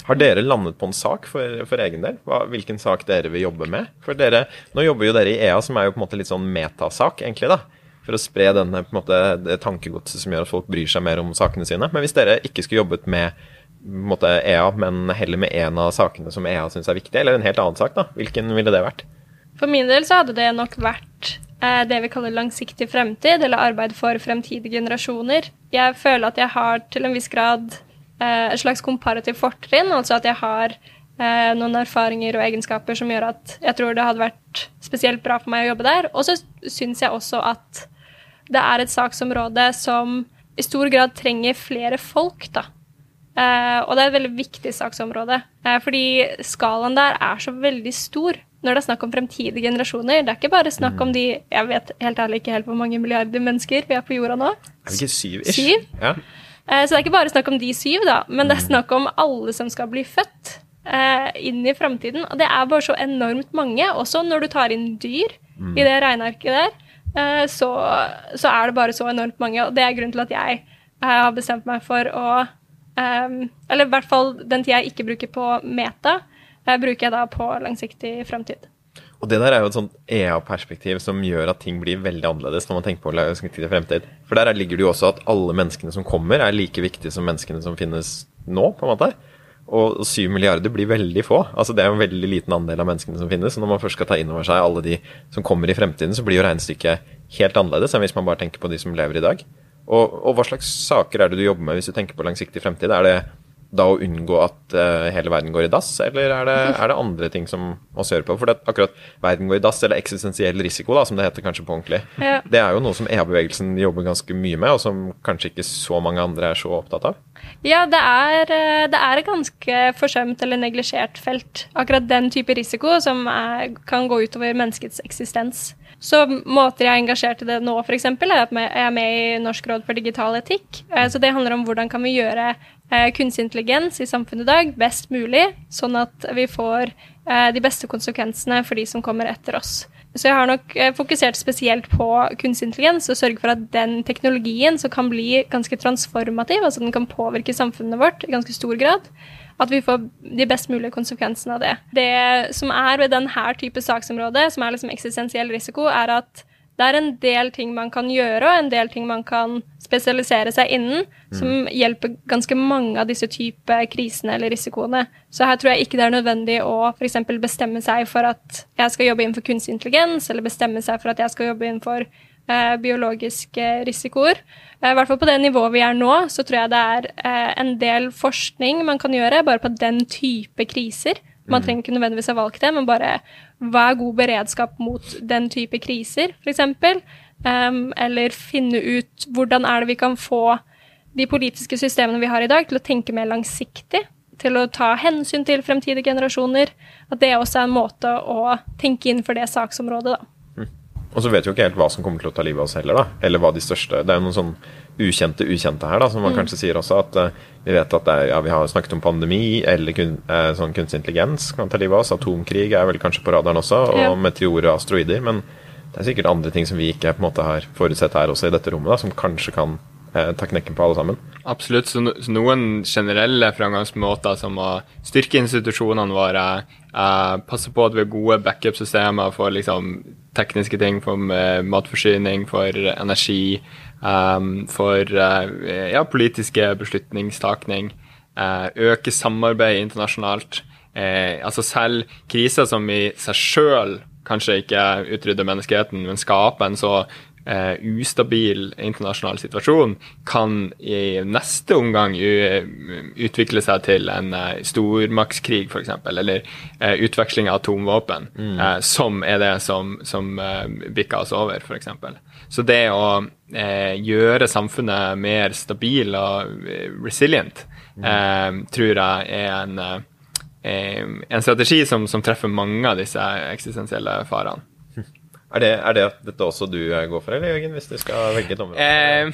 Har dere landet på en sak for, for egen del? Hva, hvilken sak dere vil jobbe med? For dere, Nå jobber jo dere i EA, som er jo på en måte litt sånn metasak, egentlig, da. For å spre denne, på en måte, det tankegodset som gjør at folk bryr seg mer om sakene sine. Men hvis dere ikke skulle jobbet med måte, EA, men heller med en av sakene som EA syns er viktig, eller en helt annen sak, da, hvilken ville det vært? For min del så hadde det nok vært eh, det vi kaller langsiktig fremtid, eller arbeid for fremtidige generasjoner. Jeg føler at jeg har til en viss grad eh, et slags komparativt fortrinn, altså at jeg har eh, noen erfaringer og egenskaper som gjør at jeg tror det hadde vært spesielt bra for meg å jobbe der. Og så syns jeg også at det er et saksområde som i stor grad trenger flere folk, da. Eh, og det er et veldig viktig saksområde. Eh, fordi skalaen der er så veldig stor når det er snakk om fremtidige generasjoner. Det er ikke bare snakk om de Jeg vet helt ærlig ikke helt hvor mange milliarder mennesker vi er på jorda nå. Er vi ikke syv-ish? Syv? Ja. Eh, så det er ikke bare snakk om de syv, da, men det er snakk om alle som skal bli født eh, inn i framtiden. Og det er bare så enormt mange. Også når du tar inn dyr i det regnearket der, eh, så, så er det bare så enormt mange. Og det er grunnen til at jeg har bestemt meg for å Eller i hvert fall den tida jeg ikke bruker på meta, bruker jeg da på langsiktig framtid. Og det der er jo et sånt EA-perspektiv som gjør at ting blir veldig annerledes når man tenker på langsiktig fremtid. For der ligger det jo også at alle menneskene som kommer, er like viktige som menneskene som finnes nå, på en måte. Og syv milliarder blir veldig få. Altså Det er jo en veldig liten andel av menneskene som finnes. Så når man først skal ta inn over seg alle de som kommer i fremtiden, så blir jo regnestykket helt annerledes enn hvis man bare tenker på de som lever i dag. Og, og hva slags saker er det du jobber med hvis du tenker på langsiktig fremtid? Er det da å unngå at uh, hele verden går i dass, eller er det, er det andre ting som oss gjør på? For det, akkurat verden går i dass, eller eksistensiell risiko, da, som det heter kanskje på ordentlig, Ja. det er jo noe som EA-bevegelsen jobber ganske mye med, og som kanskje ikke så mange andre er så opptatt av. Ja, det er, eh, det er et ganske forsømt eller neglisjert felt. Akkurat den type risiko som er, kan gå utover menneskets eksistens. Så måter jeg er engasjert i det nå, f.eks., er at jeg er med i Norsk råd for digital etikk. Eh, Så det handler om hvordan kan vi gjøre kunstig intelligens i samfunnet i dag best mulig, sånn at vi får eh, de beste konsekvensene for de som kommer etter oss. Så jeg har nok eh, fokusert spesielt på kunstig intelligens og sørge for at den teknologien som kan bli ganske transformativ, altså den kan påvirke samfunnet vårt i ganske stor grad, at vi får de best mulige konsekvensene av det. Det som er ved denne type saksområde, som er liksom eksistensiell risiko, er at det er en del ting man kan gjøre, og en del ting man kan spesialisere seg innen, som hjelper ganske mange av disse type krisene eller risikoene. Så her tror jeg ikke det er nødvendig å f.eks. bestemme seg for at jeg skal jobbe innenfor kunstig intelligens, eller bestemme seg for at jeg skal jobbe innenfor eh, biologiske risikoer. Eh, I hvert fall på det nivået vi er nå, så tror jeg det er eh, en del forskning man kan gjøre bare på den type kriser. Man trenger ikke nødvendigvis ha valgt det, men bare hva er god beredskap mot den type kriser, f.eks. Um, eller finne ut hvordan er det vi kan få de politiske systemene vi har i dag, til å tenke mer langsiktig. Til å ta hensyn til fremtidige generasjoner. At det også er en måte å tenke innenfor det saksområdet, da. Og så vet vi jo ikke helt hva som kommer til å ta livet av oss heller, da. Eller hva de største Det er jo noen sånn ukjente ukjente her, da, som man kanskje sier også. At uh, vi vet at det er, ja, vi har snakket om pandemi, eller kun, uh, sånn kunstig intelligens kan ta livet av oss. Atomkrig er vel kanskje på radaren også, og Ja. meteorer og asteroider. Men det er sikkert andre ting som vi ikke på en måte har forutsett her også i dette rommet, da, som kanskje kan eh, ta knekken på alle sammen. Absolutt. Så, no, så noen generelle framgangsmåter som å styrke institusjonene våre, eh, passe på at vi har gode backup-systemer for liksom, tekniske ting, for matforsyning, for energi, em, for eh, ja, politiske beslutningstakning, eh, øke samarbeid internasjonalt. Eh, altså selv kriser som i seg sjøl kanskje ikke utrydder menneskeheten, men skaper en så Uh, ustabil internasjonal situasjon, kan i neste omgang utvikle seg til en uh, stormaktskrig, f.eks., eller uh, utveksling av atomvåpen, eh, som er det som, som bikker oss over, f.eks. Så det å eh, gjøre samfunnet mer stabil og eh, resilient, eh, tror jeg er en eh, en strategi som, som, treffer mange av disse eksistensielle farene. Er det, er det dette også du går for, eller Jørgen, hvis du skal velge et område? Eh,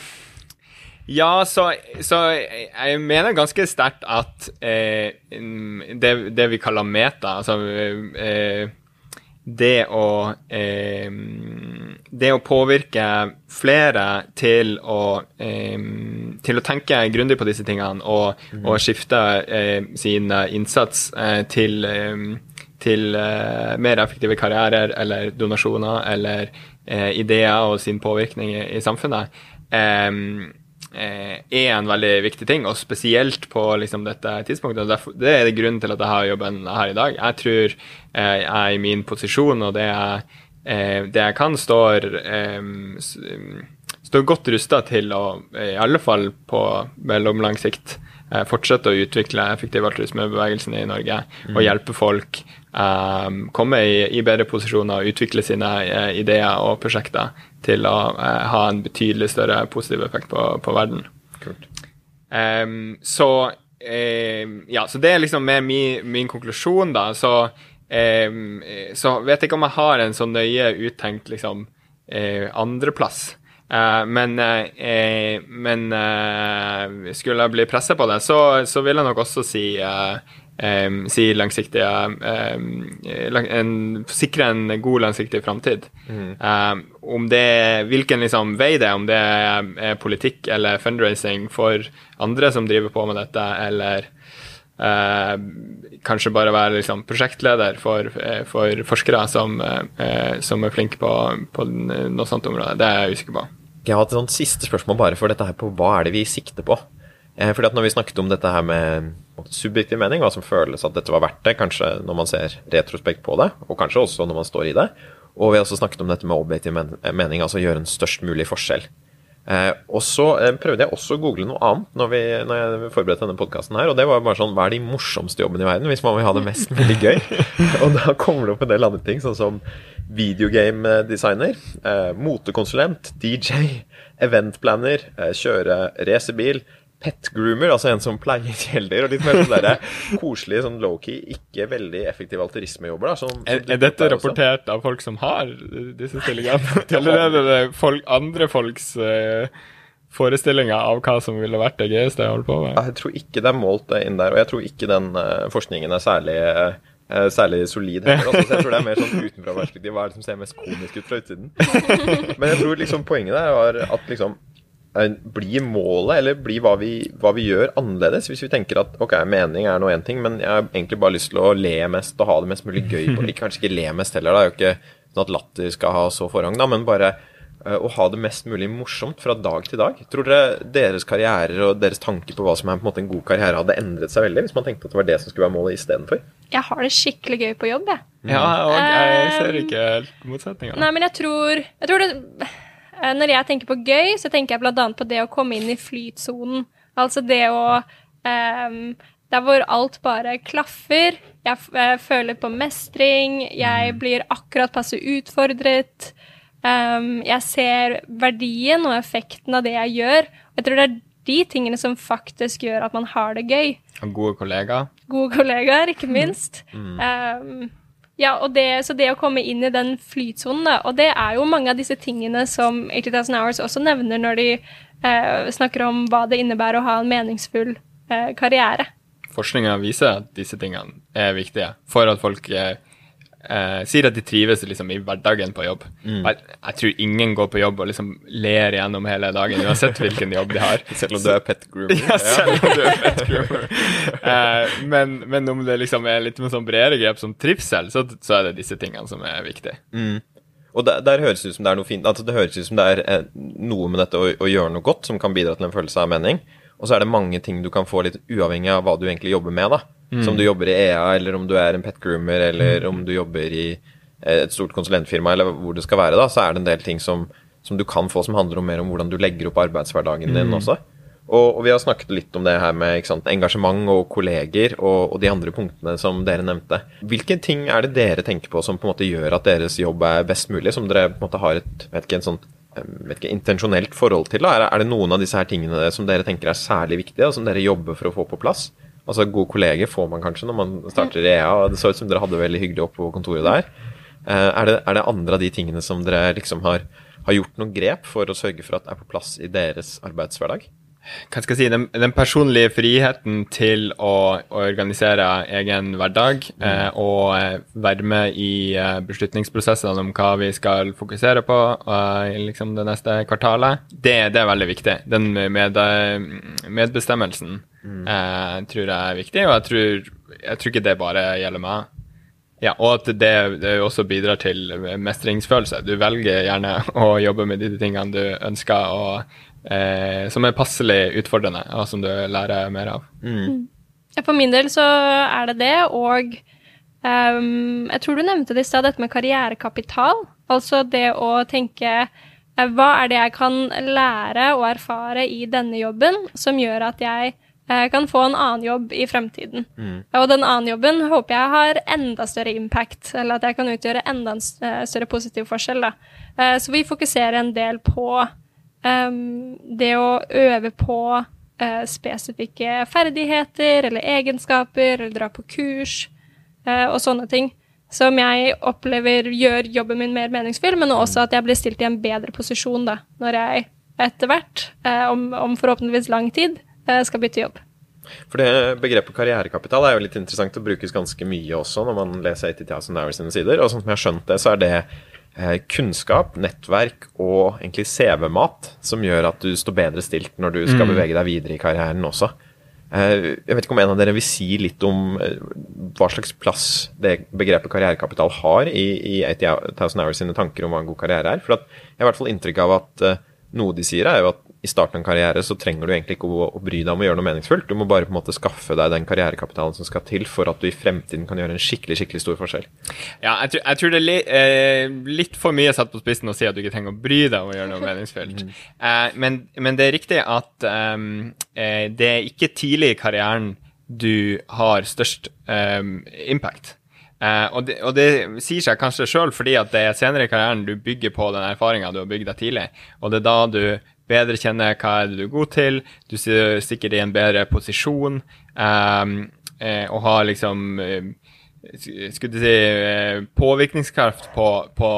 ja, så, så, jeg mener ganske sterkt at eh, det, det, vi kaller meta, altså eh, det å eh, Det å påvirke flere til å eh, til å tenke grundig på disse tingene og, mm. og skifte eh, sin innsats til til uh, mer effektive karrierer eller donasjoner eller uh, ideer og sin påvirkning i, i samfunnet, um, uh, er en veldig viktig ting, og spesielt på liksom, dette tidspunktet. Derfor, det er grunnen til at jeg har jobben her i dag. Jeg tror jeg er i min posisjon, og det jeg, det jeg kan, står, eh, står godt rusta til å, i alle fall på mellomlang sikt, fortsette å utvikle effektiv altruismebevegelsen i Norge mm. og hjelpe folk um, komme i, i, bedre posisjoner og utvikle sine ideer og prosjekter til å ha en betydelig større positiv effekt på, på verden. Um, så um, ja, så det er liksom min, min konklusjon, da. Så, så vet jeg ikke om jeg har en så nøye uttenkt liksom eh, andreplass. Eh, men, uh, men uh, skulle jeg bli pressa på det, så, så, vil jeg nok også si si langsiktige lang, en, Sikre en god langsiktig framtid. Mm. Om det hvilken liksom, vei det er, om det er, politikk eller fundraising for andre som driver på med dette, eller uh, kanskje bare være liksom, prosjektleder for, for forskere som, eh, som, er flinke på, på noe sånt område. Det er jeg usikker på. Jeg har et sånt siste spørsmål bare for dette her på hva er det vi sikter på? Eh, fordi at når vi snakket om dette her med subjektiv mening, hva som føles at dette var verdt det, kanskje når man ser retrospekt på det, og kanskje også når man står i det, og vi har også snakket om dette med objektiv mening, altså gjøre en størst mulig forskjell. Eh, og så eh, prøvde jeg også å google noe annet når, vi, når jeg forberedte denne podkasten her, og det var bare sånn Hva er de morsomste jobbene i verden hvis man vil ha det mest mulig gøy? [LAUGHS] og da kommer det opp en del andre ting, sånn som videogame-designer, eh, motekonsulent, DJ, eventplanner, eh, kjøre racerbil, pet-groomer, altså en som pleier kjæledyr, og litt mer sånn der [LAUGHS] koselige, sånn low-key, ikke veldig effektive alterismejobber. Som, er, er dette rapportert av folk som har disse stillingene? [LAUGHS] Eller er det folk, andre folks uh, forestillinger av hva som ville vært det gøyeste jeg holdt på med? Jeg tror ikke det er målt inn der, og jeg tror ikke den uh, forskningen er særlig uh, særlig solid heller. Altså, så jeg tror det er mer sånn utenfra-perspektiv. Hva er det som ser mest komisk ut fra utsiden? [LAUGHS] Men jeg tror liksom poenget der var at liksom blir målet, eller blir hva vi, hva vi, gjør, annerledes? Hvis vi tenker at ok, mening er nå én ting, men jeg har egentlig bare lyst til å le mest og ha det mest mulig gøy på [LAUGHS] Kanskje ikke le mest heller, da. Det er jo ikke sånn at latter skal ha så forrang, da, men bare uh, å ha det mest mulig morsomt fra dag til dag. Tror dere deres karrierer og deres tanker på hva som er på en måte en god karriere, hadde endret seg veldig hvis man tenkte at det var det som skulle være målet istedenfor? Jeg har det skikkelig gøy på jobb, jeg. Ja, og jeg ser ikke motsetninga. Nei, men jeg tror, jeg tror det Eh, når jeg tenker på gøy, så tenker jeg bl.a. på det å komme inn i flytsonen. Altså det å um, Der hvor alt bare klaffer. Jeg, jeg, føler på mestring. Jeg mm. blir akkurat passe utfordret. Um, jeg ser verdien og effekten av det jeg gjør. Jeg tror det er de tingene som faktisk gjør at man har det gøy. Og gode kollegaer. Gode kollegaer, ikke minst. Mm. Um, ja, det, så det å komme inn i den flytsonen, da, og det er jo mange av disse tingene som 80,000 Hours også nevner når de eh, snakker om hva det innebærer å ha en meningsfull eh, karriere. Forskninga viser at disse tingene er viktige for at folk eh, eh, sier at de trives liksom, i hverdagen på jobb. Mm. Jeg, jeg, tror ingen går på jobb og liksom ler gjennom hele dagen, uansett hvilken jobb de har. [LAUGHS] Selv om du er pet groomer. Ja, selv om du er pet groomer. eh, men, men, om det liksom er litt med sånn bredere grep som trivsel, så, så, er det disse tingene som er viktige. Mm. Og der, der, høres det ut som det er noe fint, altså det høres ut som det er eh, noe med dette å, å, gjøre noe godt som kan bidra til en følelse av mening. Og så er det mange ting du kan få litt uavhengig av hva du egentlig jobber med. da. Mm. Som du jobber i EA, eller om du er en pet groomer, eller om du jobber i eh, et stort konsulentfirma, eller hvor det skal være, da, så er det en del ting som, som du kan få som handler om mer om hvordan du legger opp arbeidshverdagen din mm. også. Og, og, vi har snakket litt om det her med sant, engasjement og kolleger og, og, de andre punktene som dere nevnte. Hvilke ting er det dere tenker på som på en måte gjør at deres jobb er best mulig, som dere på en måte har et vet ikke, en sånt vet ikke, intensjonelt forhold til? Da? Er, er det noen av disse her tingene som dere tenker er særlig viktige, og som dere jobber for å få på plass? Altså gode kolleger får man kanskje når man starter i EA, og det så ut som dere hadde veldig hyggelig oppe på kontoret der. Eh, er, det, er det andre av de tingene som dere liksom har, har gjort noen grep for å sørge for at er på plass i deres arbeidshverdag? Hva skal jeg si, den, den personlige friheten til å organisere egen hverdag eh, og eh, være med i eh, beslutningsprosessene om hva vi skal fokusere på eh, liksom det neste kvartalet, det, det er veldig viktig. Den med, medbestemmelsen eh, tror jeg er viktig, og jeg tror, jeg tror ikke det bare gjelder meg. Ja, og at det, det, også bidrar til mestringsfølelse. Du velger gjerne [LAUGHS] å jobbe med de tingene du ønsker. og eh, som er passelig utfordrende, og som du lærer mer av. Mm. For min del så er det det, og um, jeg tror du nevnte det i stad, dette med karrierekapital. Altså det å tenke uh, hva er det jeg kan lære og erfare i denne jobben som gjør at jeg uh, kan få en annen jobb i fremtiden. Mm. Og den annen jobben håper jeg har enda større impact, eller at jeg kan utgjøre enda en uh, større positiv forskjell. Da. Så vi fokuserer en del på Um, det å øve på uh, spesifikke ferdigheter eller egenskaper, eller dra på kurs uh, og sånne ting, som jeg opplever gjør jobben min mer meningsfull, men også at jeg blir stilt i en bedre posisjon da, når jeg etter hvert, uh, om, om, forhåpentligvis lang tid, skal bytte jobb. For det Begrepet karrierekapital er jo litt interessant og brukes ganske mye også når man leser 80,000 Hours sine sider. Og sånn som jeg har skjønt det, så er det kunnskap, nettverk og egentlig CV-mat som gjør at du står bedre stilt når du skal mm. bevege deg videre i karrieren også. Eh, jeg vet ikke om en av dere vil si litt om eh, hva slags plass det begrepet karrierekapital har i, i 8000 Hours sine tanker om hva en god karriere er. For jeg har i hvert fall inntrykk av at noe de sier, er jo at i starten av en karriere så trenger du egentlig ikke å, å, bry deg om å gjøre noe meningsfullt. Du må bare på en måte skaffe deg den karrierekapitalen som skal til for at du i fremtiden kan gjøre en skikkelig skikkelig stor forskjell. Ja, jeg tror, jeg tror det er li, eh, litt for mye satt på spissen å si at du ikke trenger å bry deg om å gjøre noe meningsfullt. Mm. Eh, men, men, det er riktig at um, eh, det er ikke tidlig i karrieren du har størst um, impact. Uh, og, det, og, det, sier seg kanskje sjøl fordi at det er senere i karrieren du bygger på den erfaringa du har bygd deg tidlig, og det er da du bedre kjenne hva er det du er god til, du stikker i en bedre posisjon, um, og har liksom eh, skulle du si eh, påvirkningskraft på, på,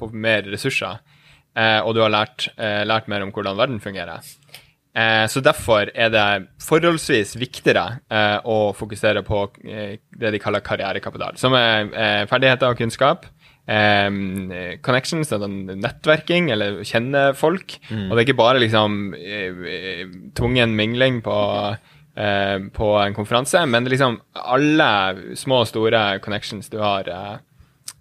på mer ressurser. og du har lært, lært, mer om hvordan verden fungerer. så derfor er det forholdsvis viktigere å fokusere på det de kaller karrierekapital, som er ferdigheter og kunnskap um, connections, altså nettverking, eller kjenne folk. Mm. Og det er ikke bare liksom eh, tvungen mingling på, eh, på en konferanse, men liksom alle små og store connections du har,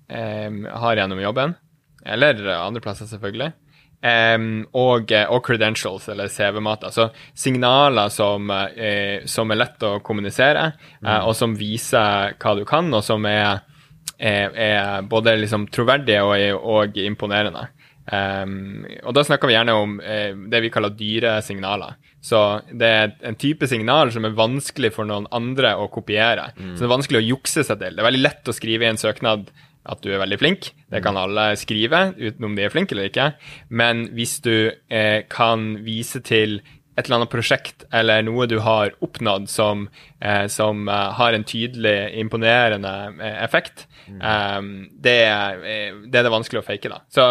um, har gjennom jobben. Eller andre plasser, selvfølgelig. Um, og, og, credentials, eller CV-mat. Altså signaler som, uh, som, er lett å kommunisere, mm. uh, og som viser hva du kan, og som er er, er både liksom troverdige og, og imponerende. Um, og da snakker vi gjerne om eh, det vi kaller dyre signaler. Så det er en type signal som er vanskelig for noen andre å kopiere. Mm. Så det er vanskelig å jukse seg til. Det er veldig lett å skrive i en søknad at du er veldig flink. Det kan alle skrive, uten om de er flinke eller ikke. Men hvis du eh, kan vise til et eller annet prosjekt eller noe du har oppnådd som, eh, som uh, har en tydelig, imponerende eh, effekt, mm. um, det, det, er det vanskelig å fake, da. Så,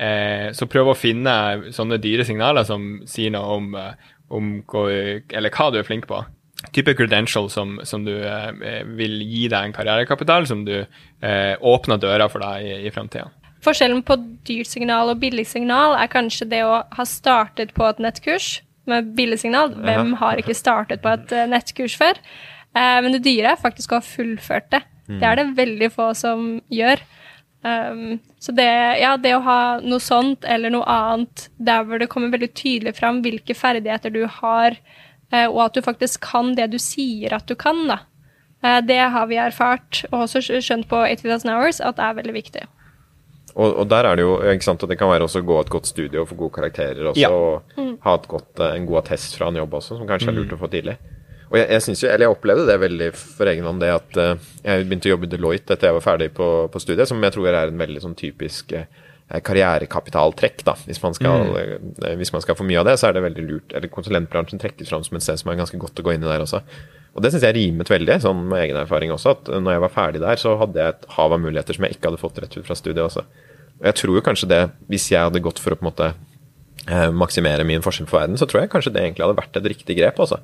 eh, så prøv å finne sånne dyre signaler som sier noe om, om hva, eller hva du er flink på. Type credential som, som du eh, vil gi deg en karrierekapital, som du eh, åpner døra for deg i, i framtida. Forskjellen på dyrt signal og billig signal er kanskje det å ha startet på et nettkurs med billig signal. Hvem har ikke startet på et uh, nettkurs før? Eh, men det dyre er faktisk å ha fullført det. Mm. Det er det veldig få som gjør. Um, så det, ja, det å ha noe sånt eller noe annet der hvor det kommer veldig tydelig fram hvilke ferdigheter du har, uh, og at du faktisk kan det du sier at du kan, da. det har vi erfart, og også skjønt på 8000 Hours, at det er veldig viktig. Og, og, der er det jo ikke sant, at det kan være også gå et godt studie og få gode karakterer også, ja. og mm. ha godt, eh, en god attest fra en jobb også, som kanskje er lurt mm. å få tidlig. Og jeg, jeg, jo, eller jeg opplevde det veldig for egen hånd, det at uh, jeg begynte å jobbe i Deloitte etter jeg var ferdig på, på, studiet, som jeg tror er en veldig sånn typisk uh, karrierekapitaltrekk. da, hvis man, skal, mm. uh, hvis man skal få mye av det, så er det veldig lurt. Eller konsulentbransjen trekkes fram som et sted som er ganske godt å gå inn i der også. Og det syns jeg rimet veldig, sånn med egen erfaring også, at når jeg var ferdig der, så hadde jeg et hav av muligheter som jeg ikke hadde fått rett ut fra studiet også. Og jeg tror jo kanskje det, hvis jeg hadde gått for å på en måte eh, maksimere min forskjell for verden, så tror jeg kanskje det egentlig hadde vært et riktig grep, altså.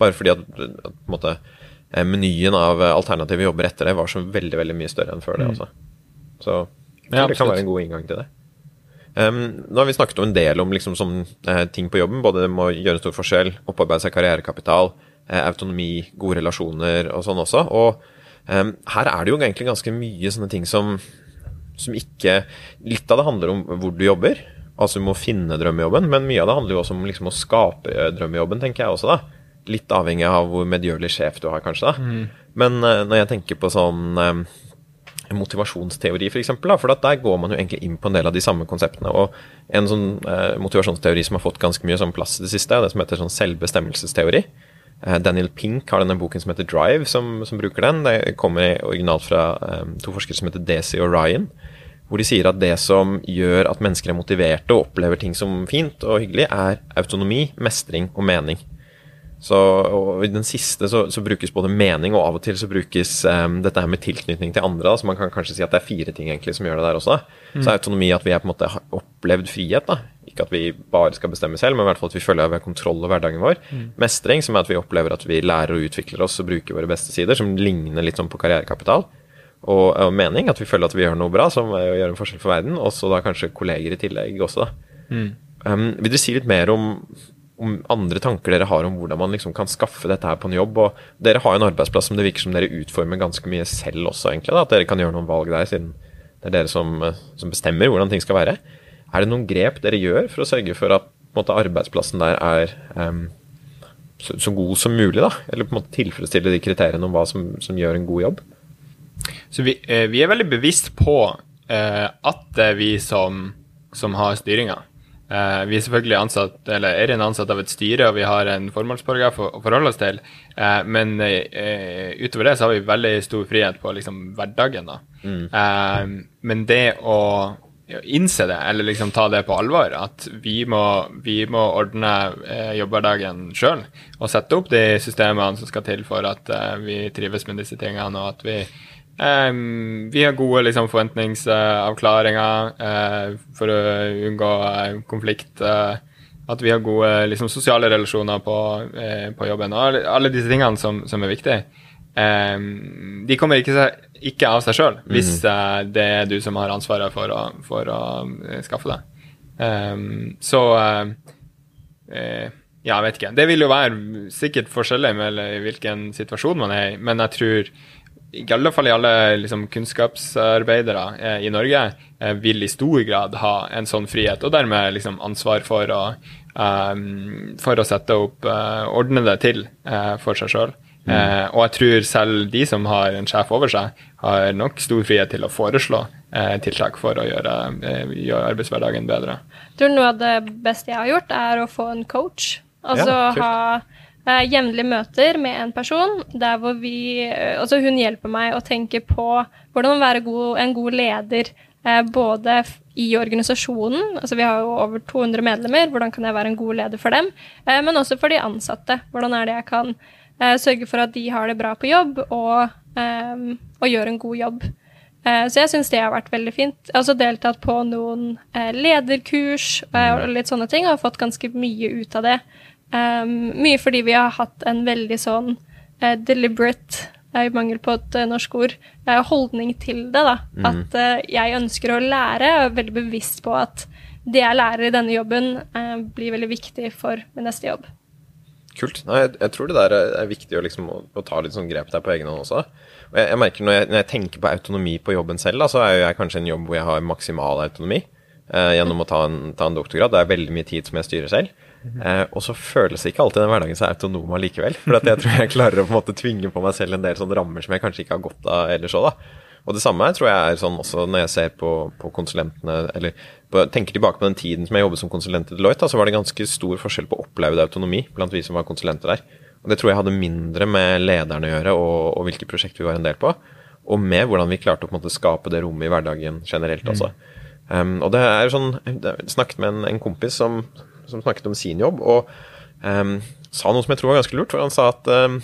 Bare fordi at, at på en måte eh, menyen av alternative jobber etter det var så veldig, veldig mye større enn før det, altså. Så jeg Ja, det kan være en god inngang til det. Um, nå har vi snakket om en del om liksom, som, uh, ting på jobben. Både må gjøre en stor forskjell, opparbeide seg karrierekapital, eh, autonomi, gode relasjoner og sånn også. Og um, her er det jo egentlig ganske mye sånne ting som, som ikke Litt av det handler om hvor du jobber. Altså du må finne drømmejobben, men mye av det handler jo også om liksom, å skape eh, drømmejobben, tenker jeg også, da. Litt avhengig av hvor medgjørlig sjef du har, kanskje. da. Men eh, når jeg tenker på sånn eh, motivasjonsteori, for eksempel, da, for der går man jo egentlig inn på en del av de samme konseptene. Og en sånn eh, motivasjonsteori som har fått ganske mye sånn plass i det siste, er det som heter sånn selvbestemmelsesteori. Eh, Daniel Pink har denne boken som heter Drive, som, som bruker den. Det kommer originalt fra um, to forskere som heter Desi og Ryan. Hvor de sier at det som gjør at mennesker er motiverte og opplever ting som fint og hyggelig, er autonomi, mestring og mening. Så og I den siste så, så brukes både mening, og av og til så brukes um, dette her med tilknytning til andre. Da, så man kan kanskje si at det er fire ting egentlig som gjør det der også. Mm. Så autonomi at vi er på en måte har opplevd frihet. da. Ikke at vi bare skal bestemme selv, men i hvert fall at vi føler at vi har kontroll over hverdagen vår. Mestring, som er at vi opplever at vi lærer og utvikler oss og bruker våre beste sider, som ligner litt sånn på karrierekapital. Og, og mening, at vi føler at vi gjør noe bra, som gjør en forskjell for verden. Og så da kanskje kolleger i tillegg også, da. Um, vil dere si litt mer om, om andre tanker dere har om hvordan man liksom kan skaffe dette her på en jobb? Og dere har jo en arbeidsplass som det virker som dere utformer ganske mye selv også, egentlig. da, At dere kan gjøre noen valg der, siden det er dere som, som bestemmer hvordan ting skal være. Er det noen grep dere gjør for å sørge for at måte, arbeidsplassen der er um, så, så god som mulig, da? Eller på en måte tilfredsstille de kriteriene om hva som, som gjør en god jobb? Så vi, eh, vi er veldig bevisst på eh, at det er vi som, som har styringa. Eh, vi er selvfølgelig ansatt, eller er en ansatt av et styre, og vi har en formålsparagraf å, å forholde oss til. Eh, men utover det så har vi veldig stor frihet på liksom, hverdagen. da. Mm. men det å innse det, eller liksom ta det på alvor, at vi må, vi må ordne eh, jobbhverdagen sjøl, og sette opp de systemene som skal til for at eh, vi trives med disse tingene, og at vi eh, vi har gode liksom, forventningsavklaringer eh, for å unngå eh, konflikt. eh, at vi har gode liksom, sosiale relasjoner på, på jobben. Og alle, alle disse tingene som, som er viktige. De kommer ikke, seg- ikke av seg sjøl hvis uh, det er du som har ansvaret for å, for å eh, skaffe det. Um, så uh, uh, ja, jeg vet ikke. Det vil jo være sikkert forskjellig med hvilken situasjon man er i, men jeg tror i alle fall i alle liksom, kunnskapsarbeidere eh, i Norge eh, vil i stor grad ha en sånn frihet, og dermed liksom, ansvar for å, um, for å sette opp uh, Ordne det til eh, for seg sjøl. Eh, og jeg tror selv de som har en sjef over seg, har nok stor frihet til å foreslå eh, tiltak for å gjøre, eh, gjøre arbeidshverdagen bedre. Jeg tror noe av det beste jeg har gjort, er å få en coach. Altså Ja, ha eh, jevnlige møter med en person der hvor vi eh, Altså hun hjelper meg å tenke på hvordan være god, en god leder. Eh, både i organisasjonen, altså vi har jo over 200 medlemmer, hvordan kan jeg være en god leder for dem? Eh, men også for de ansatte. Hvordan er det jeg kan eh, sørge for at de har det bra på jobb, og, eh, og gjør en god jobb. Uh, Så jeg syns det har vært veldig fint. Jeg har også deltatt på noen uh, lederkurs uh, og litt sånne ting, og har fått ganske mye ut av det. Um, mye fordi vi har hatt en veldig sånn eh, deliberate, i mangel på et norsk ord, holdning til det. da. At eh, jeg ønsker å lære, og er veldig bevisst på at det jeg lærer i denne jobben, blir veldig viktig for min neste jobb. Kult. Nei, jeg, jeg tror det der er, viktig å, liksom, å, å ta litt sånn grep der på egen hånd også. Og jeg, jeg merker når jeg, når jeg tenker på autonomi på jobben selv, da, så er jo jeg kanskje en jobb hvor jeg har maksimal autonomi eh, gjennom å ta en, ta en doktorgrad. Det er veldig mye tid som jeg styrer selv. Eh, og så føles ikke alltid den hverdagen så autonom allikevel. For jeg tror jeg klarer å på en måte tvinge på meg selv en del sånne rammer som jeg kanskje ikke har godt av ellers òg, da. Og det samme tror jeg er sånn også når jeg ser på, på konsulentene, eller på, tenker tilbake på den tiden som jeg jobbet som konsulent i Deloitte, da, så var det ganske stor forskjell på opplevd autonomi blant vi som var konsulenter der. Og det tror jeg hadde mindre med lederne å gjøre, og, og hvilke prosjekt vi var en del på, og med hvordan vi klarte å måte skape det rommet i hverdagen generelt også. Um, og det er sånn, Jeg snakket med en, en kompis som, som snakket om sin jobb, og um, sa noe som jeg tror var ganske lurt. For han sa at um,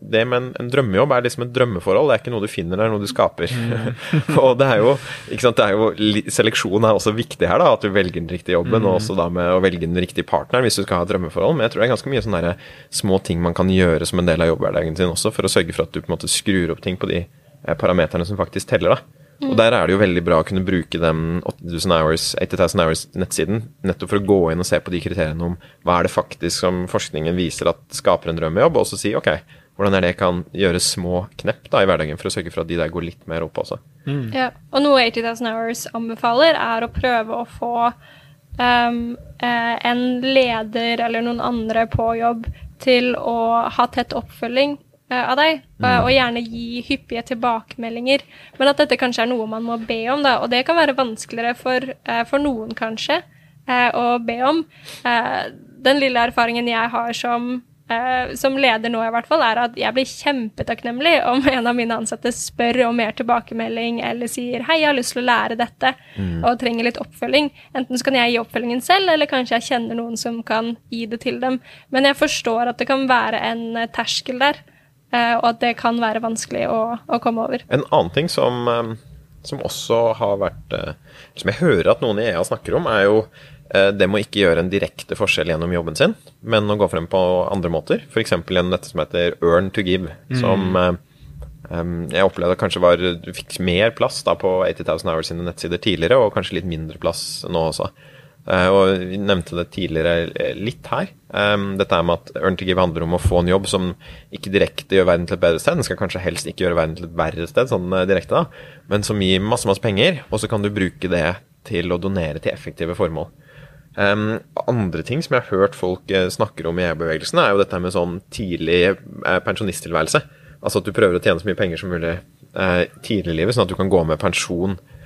det med en, en, drømmejobb er liksom et drømmeforhold. Det er ikke noe du finner, det er noe du skaper. Mm. [LAUGHS] og det er jo, ikke sant, det er jo Seleksjon er også viktig her, da, at du velger den riktige jobben. Mm. Og også da med å velge den riktige partneren hvis du skal ha et drømmeforhold. Men jeg tror det er ganske mye sånne små ting man kan gjøre som en del av jobbhverdagen sin også, for å sørge for at du på en måte skrur opp ting på de eh, parameterne som faktisk teller. da. Og Der er det jo veldig bra å kunne bruke den 8000 hours, 8000 hours nettsiden nettopp for å gå inn og se på de kriteriene om hva er det faktisk som forskningen viser at skaper en drømmejobb, og så si ok, hvordan er det jeg kan gjøre små knepp da i hverdagen for å sørge for at de der går litt mer opp også. Mm. Ja, og noe 80,000 Hours anbefaler, er å prøve å få um, en leder eller noen andre på jobb til å ha tett oppfølging Eh, av deg, mm. og gjerne gi hyppige tilbakemeldinger. Men at dette kanskje er noe man må be om, da. Og det kan være vanskeligere for, eh, for noen, kanskje, eh, å be om. Den lille erfaringen jeg har som, som leder nå, i hvert fall, er at jeg blir kjempetakknemlig om [LAUGHS] en av mine ansatte spør om mer tilbakemelding eller sier 'hei, jeg har lyst til å lære dette' mm. og trenger litt oppfølging. Enten så kan jeg gi oppfølgingen selv, eller kanskje jeg kjenner noen som kan gi det til dem. Men jeg forstår at det kan være en terskel der. Eh, og at det kan være vanskelig å, å komme over. En annen ting som, eh, som, også har vært eh, Som jeg hører at noen i EA snakker om, er jo det med å ikke gjøre en direkte forskjell gjennom jobben sin, men å gå frem på andre måter. F.eks. gjennom dette som heter earn to give, mm. som jeg opplevde kanskje var Du fikk mer plass da på 80 000 Hours sine nettsider tidligere, og kanskje litt mindre plass nå også. Uh, og Vi nevnte det tidligere eh, litt her. Um, dette er med at Earn to Give handler om å få en jobb som ikke direkte gjør verden til et bedre sted. Den skal kanskje helst ikke gjøre verden til et verre sted, sånn uh, direkte, da. men som gir masse masse penger, og så kan du bruke det til å donere til effektive formål. Um, andre ting som jeg har hørt folk uh, snakker om i EU-bevegelsen, er jo dette med sånn tidlig pensjonisttilværelse. Altså at du prøver å tjene så mye penger som mulig tidlig i livet, sånn at du kan gå med pensjon eh,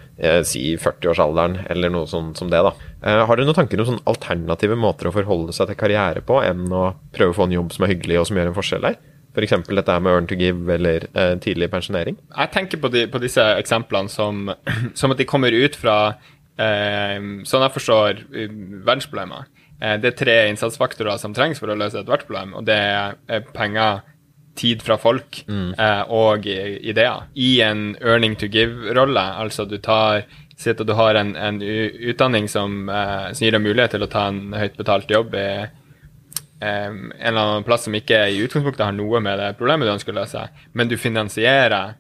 si 40-årsalderen, eller noe sånt som det. da. Eh, har dere noen tanker om sånne alternative måter å forholde seg til karriere på, enn å prøve å få en jobb som er hyggelig og som gjør en forskjell der? F.eks. dette med earn to give eller eh, tidlig pensjonering? Jeg tenker på, de, på disse eksemplene som, [CLEARS THROAT] som, at de kommer ut fra eh, sånn jeg forstår eh, verdensproblemer. Eh, det er tre innsatsfaktorer som trengs for å løse et problem, og det er penger tid fra folk mm. eh, og ideer i en earning to give-rolle. Altså du tar Si at du har en, en utdanning som, eh, som, gir deg mulighet til å ta en høyt betalt jobb i eh, en eller annen plass som ikke i utgangspunktet har noe med det problemet du ønsker å løse, men du finansierer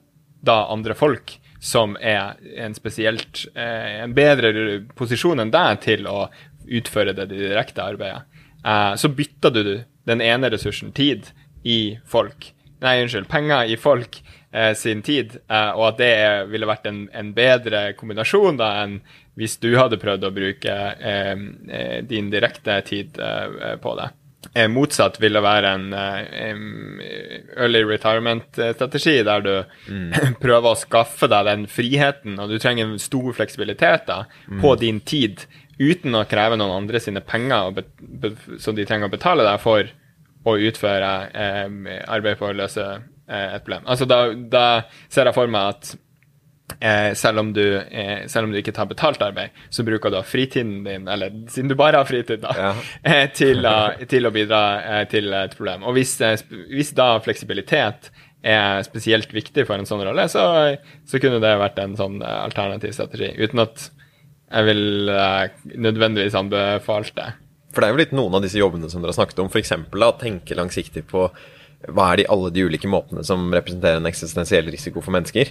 da andre folk som er en spesielt eh, en bedre posisjon enn deg til å utføre det direkte arbeidet. Eh, så bytter du den ene ressursen, tid, i folk Nei, unnskyld, penger i folk eh, sin tid, eh, og at det ville vært en, en, bedre kombinasjon da enn hvis du hadde prøvd å bruke eh, eh din direkte tid eh, på det. Eh, motsatt ville være en early retirement-strategi, der du mm. [CLEARS THROAT] prøver å skaffe deg den friheten, og du trenger en stor fleksibilitet da, mm. på din tid, uten å kreve noen andre sine penger som de trenger å betale deg for å utføre eh, arbeid for å løse eh, et problem. Altså da, da, ser jeg for meg at eh, selv, om du, eh, selv, om du, ikke tar betalt arbeid, så bruker du fritiden din, eller siden du bare har fritid, da, ja. [LAUGHS] Eh, til, å, til, å, bidra til et problem. Og hvis, hvis, da fleksibilitet er spesielt viktig for en sånn rolle, så, så kunne det vært en sånn alternativ strategi. Uten at jeg vil nødvendigvis anbefalt det. For det er jo litt noen av disse jobbene som dere har snakket om, f.eks. å tenke langsiktig på hva er de alle de ulike måtene som representerer en eksistensiell risiko for mennesker.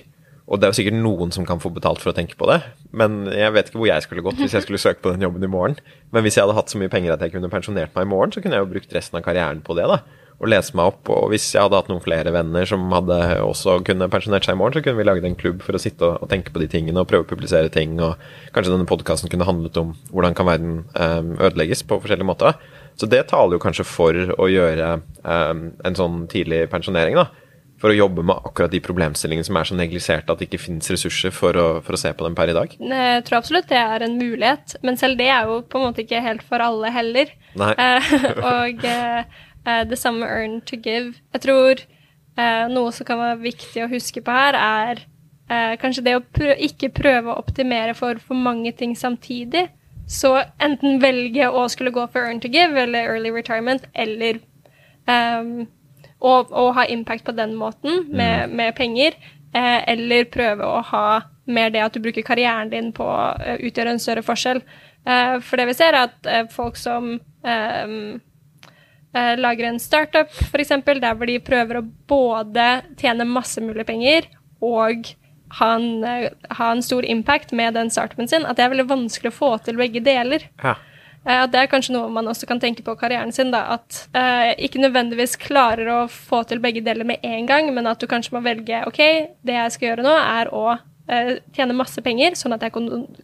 Og det er jo sikkert noen som kan få betalt for å tenke på det, men jeg vet ikke hvor jeg skulle gått hvis jeg skulle [LAUGHS] søkt på den jobben i morgen. Men hvis jeg hadde hatt så mye penger at jeg kunne pensjonert meg i morgen, så kunne jeg jo brukt resten av karrieren på det, da og lese meg opp. Og hvis jeg hadde hatt noen flere venner som hadde også kunne pensjonert seg i morgen, så kunne vi laget en klubb for å sitte og, og, tenke på de tingene og prøve å publisere ting. Og kanskje denne podkasten kunne handlet om hvordan kan verden um, ødelegges på forskjellige måter. Så det taler jo kanskje for å gjøre um, en sånn tidlig pensjonering, da. For å jobbe med akkurat de problemstillingene som er så negliserte at det ikke finnes ressurser for å, for å, se på dem per i dag? Jeg tror absolutt det er en mulighet, men selv det er jo på en måte ikke helt for alle heller. Nei. Eh, [LAUGHS] og uh, The det samme earn to give. Jeg tror uh, noe som kan være viktig å huske på her, er uh, kanskje det å prø ikke prøve å optimere for for mange ting samtidig. Så enten velge å skulle gå for earn to give eller early retirement, eller um, og, og ha impact på den måten, med, Mm. med penger, eh, eller prøve å ha mer det at du bruker karrieren din på å eh, utgjøre en større forskjell. Eh, for det vi ser, er at eh, folk som eh, eh, lager en startup, f.eks., der hvor de prøver å både tjene masse mulig penger og ha en, eh, ha en stor impact med den startupen sin, at det er veldig vanskelig å få til begge deler. Ja. Eh, At det er kanskje noe man også kan tenke på karrieren sin. Da, at eh, ikke nødvendigvis klarer å få til begge deler med en gang, men at du kanskje må velge ok, det jeg skal gjøre nå, er å eh, tjene masse penger, sånn at jeg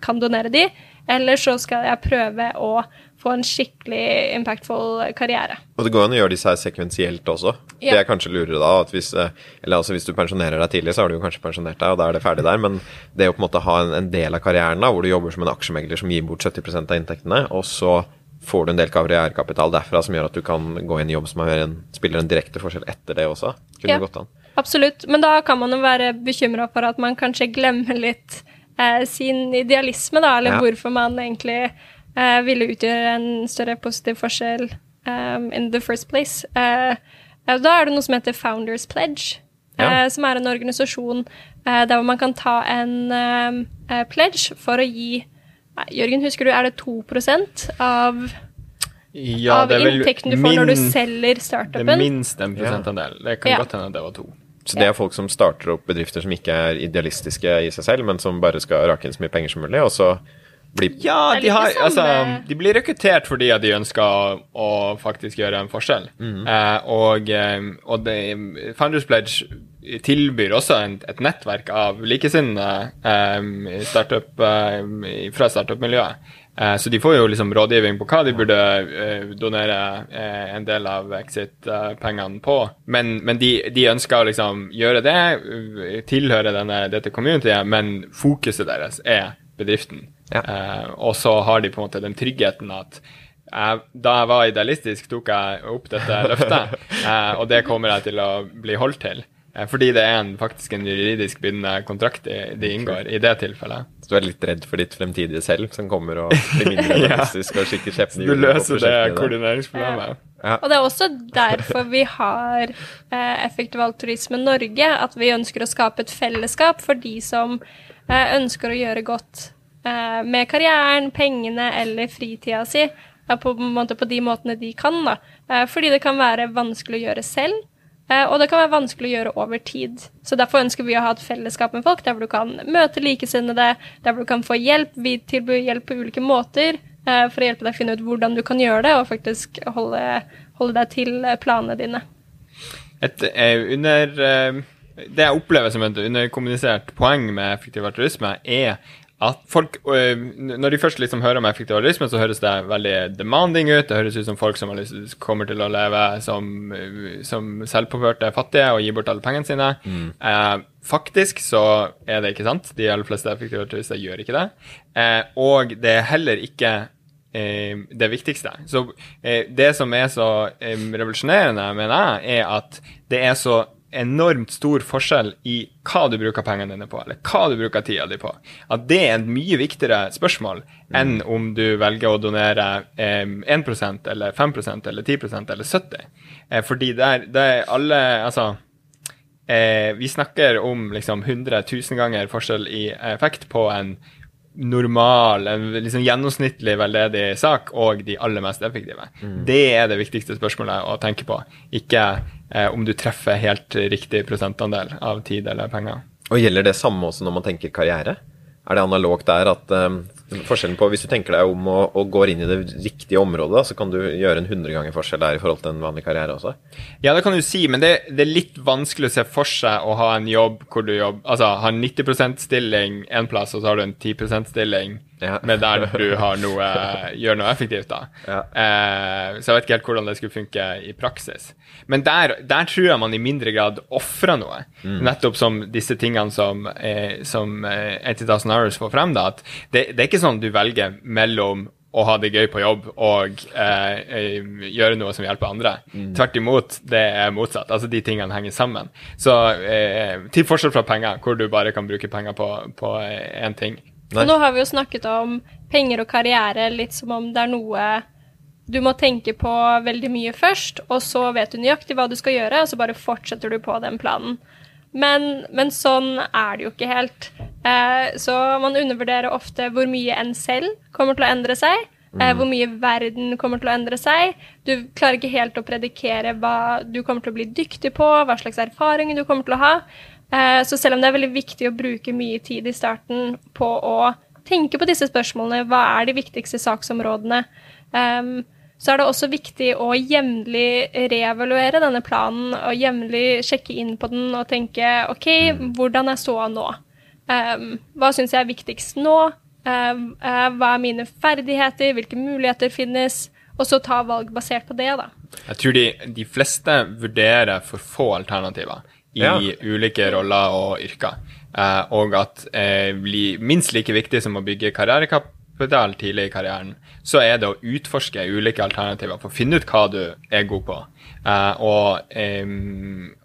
kan donere de, eller så skal jeg prøve å få en skikkelig impactful karriere. Og det går an å gjøre disse her sekvensielt også. Ja. Det er kanskje lurere da, at hvis, eh, eller altså hvis du pensjonerer deg tidlig, så har du jo kanskje pensjonert deg, og da er det ferdig der, men det å på en måte ha en, en del av karrieren da, hvor du jobber som en aksjemegler som gir bort 70% av inntektene, og så får du en del karrierekapital derfra som gjør at du kan gå inn i jobb som en, spiller en direkte forskjell etter det også. Kunne Ja. gått an. Absolutt, men da kan man jo være bekymra for at man kanskje glemmer litt eh, sin idealisme, da, eller Ja. hvorfor man egentlig eh, ville utgjøre en større positiv forskjell um, in the first place. Eh, eh, da er det noe som heter Founders Pledge, Ja. eh, som er en organisasjon eh, der hvor man kan ta en um, eh, pledge for å gi Jørgen, husker du, er det 2% av, Ja, av det er vel inntekten du får når du selger startupen. Det er minst en prosentandel. Det kan Ja. godt hende det var to. Så det er folk som starter opp bedrifter som ikke er idealistiske i seg selv, men som bare skal rake inn så mye penger som mulig, og så blir Ja, de, har, altså, de blir rekruttert fordi at de ønsker å, å faktisk gjøre en forskjell. Eh, og eh, og det, Founders Pledge tilbyr også en, et nettverk av likesinnede eh, startup, eh, fra startup-miljøet. Eh, så de får jo liksom rådgivning på hva de burde eh, donere en del av exit-pengene på. Men, men de, de ønsker å liksom gjøre det, tilhøre denne, dette communityet, men fokuset deres er bedriften. Ja. Eh, og så har de på en måte den tryggheten at jeg, da jeg var idealistisk, tok jeg opp dette løftet, [LAUGHS] eh, og det kommer jeg til å bli holdt til. Eh, fordi det er en, faktisk en juridisk bindende kontrakt de, de inngår i det tilfellet. Så du er litt redd for ditt fremtidige selv, som kommer og blir mindre [LAUGHS] realistisk og skikker kjeppene i Du løser det koordineringsproblemet. Ja. Og det er også derfor vi har eh, Effektiv altruisme Norge, at vi ønsker å skape et fellesskap for de som eh, ønsker å gjøre godt eh, med karrieren, pengene eller fritida si. eh, på, en måte, på de måtene de kan. Da. Eh, fordi det kan være vanskelig å gjøre selv. Og det kan være vanskelig å gjøre over tid. Så Derfor ønsker vi å ha et fellesskap med folk der hvor du kan møte likesinnede, der hvor du kan få hjelp. Vi tilbyr hjelp på ulike måter for å hjelpe deg å finne ut hvordan du kan gjøre det, og faktisk holde, holde deg til planene dine. Et under Det jeg opplever som et underkommunisert poeng med effektiv altruisme, er at folk eh, Når de først liksom hører om effektiv altruisme, så høres det veldig demanding ut. Det høres ut som folk som kommer til å leve som, eh, som selvpåførte fattige og gi bort alle pengene sine. Eh, faktisk så er det ikke sant. De aller fleste effektive altruister gjør ikke det. Eh, og det er heller ikke eh, det viktigste. Så eh, det som er så revolusjonerende, mener jeg, er at det er så enormt stor forskjell i hva du bruker pengene dine på, eller hva du bruker tida di på. At det er et mye viktigere spørsmål enn om du velger å donere eh, 1% eller 5% eller 10% eller 70 eh, Fordi det er, det er alle Altså eh, vi snakker om liksom 100 000 ganger forskjell i effekt på en normal, en liksom gjennomsnittlig veldedig sak og de aller mest effektive. Det er det viktigste spørsmålet å tenke på, ikke eh, om du treffer helt riktig prosentandel av tid eller penger. Og gjelder det samme også når man tenker karriere? Er det analogt der at um, forskjellen på Hvis du tenker deg om og, og går inn i det riktige området, så kan du gjøre en 100 ganger forskjell der i forhold til en vanlig karriere også? Ja, det kan du si, men det, det er litt vanskelig å se for seg å ha en jobb hvor du jobber Altså ha 90% stilling en plass, og så har du en 10% stilling Ja. [LAUGHS] med der du har noe, gjør noe effektivt, da. Ja. Eh, så jeg vet ikke helt hvordan det skulle funke i praksis. Men der, der tror jeg man i mindre grad ofrer noe. Nettopp som disse tingene som, eh, som eh, 80,000 Hours får frem, da. At det, det er ikke sånn du velger mellom å ha det gøy på jobb og eh, eh, gjøre noe som hjelper andre. Tvert imot, det er motsatt. Altså De tingene henger sammen. Så eh, Til forskjell fra penger, hvor du bare kan bruke penger på én ting. Nei. Og nå har vi jo snakket om penger og karriere litt som om det er noe du må tenke på veldig mye først, og så vet du nøyaktig hva du skal gjøre, og så bare fortsetter du på den planen. Men, men sånn er det jo ikke helt. Eh, så man undervurderer ofte hvor mye en selv kommer til å endre seg. Eh, hvor mye verden kommer til å endre seg. Du klarer ikke helt å predikere hva du kommer til å bli dyktig på, hva slags erfaringer du kommer til å ha. Eh, så selv om det er veldig viktig å bruke mye tid i starten på å tenke på disse spørsmålene, hva er de viktigste saksområdene, um, så er det også viktig å jevnlig reevaluere denne planen og jevnlig sjekke inn på den og tenke OK, hvordan er ståa nå? Um, hva syns jeg er viktigst nå? Um, uh, hva er mine ferdigheter? Hvilke muligheter finnes? Og så ta valg basert på det, da. Jeg tror de, de fleste vurderer for få alternativer i Ja. ulike roller og yrker. Eh, og at eh, blir minst like viktig som å bygge karrierekapital tidlig i karrieren, så er det å utforske ulike alternativer for å finne ut hva du er god på. Eh, og,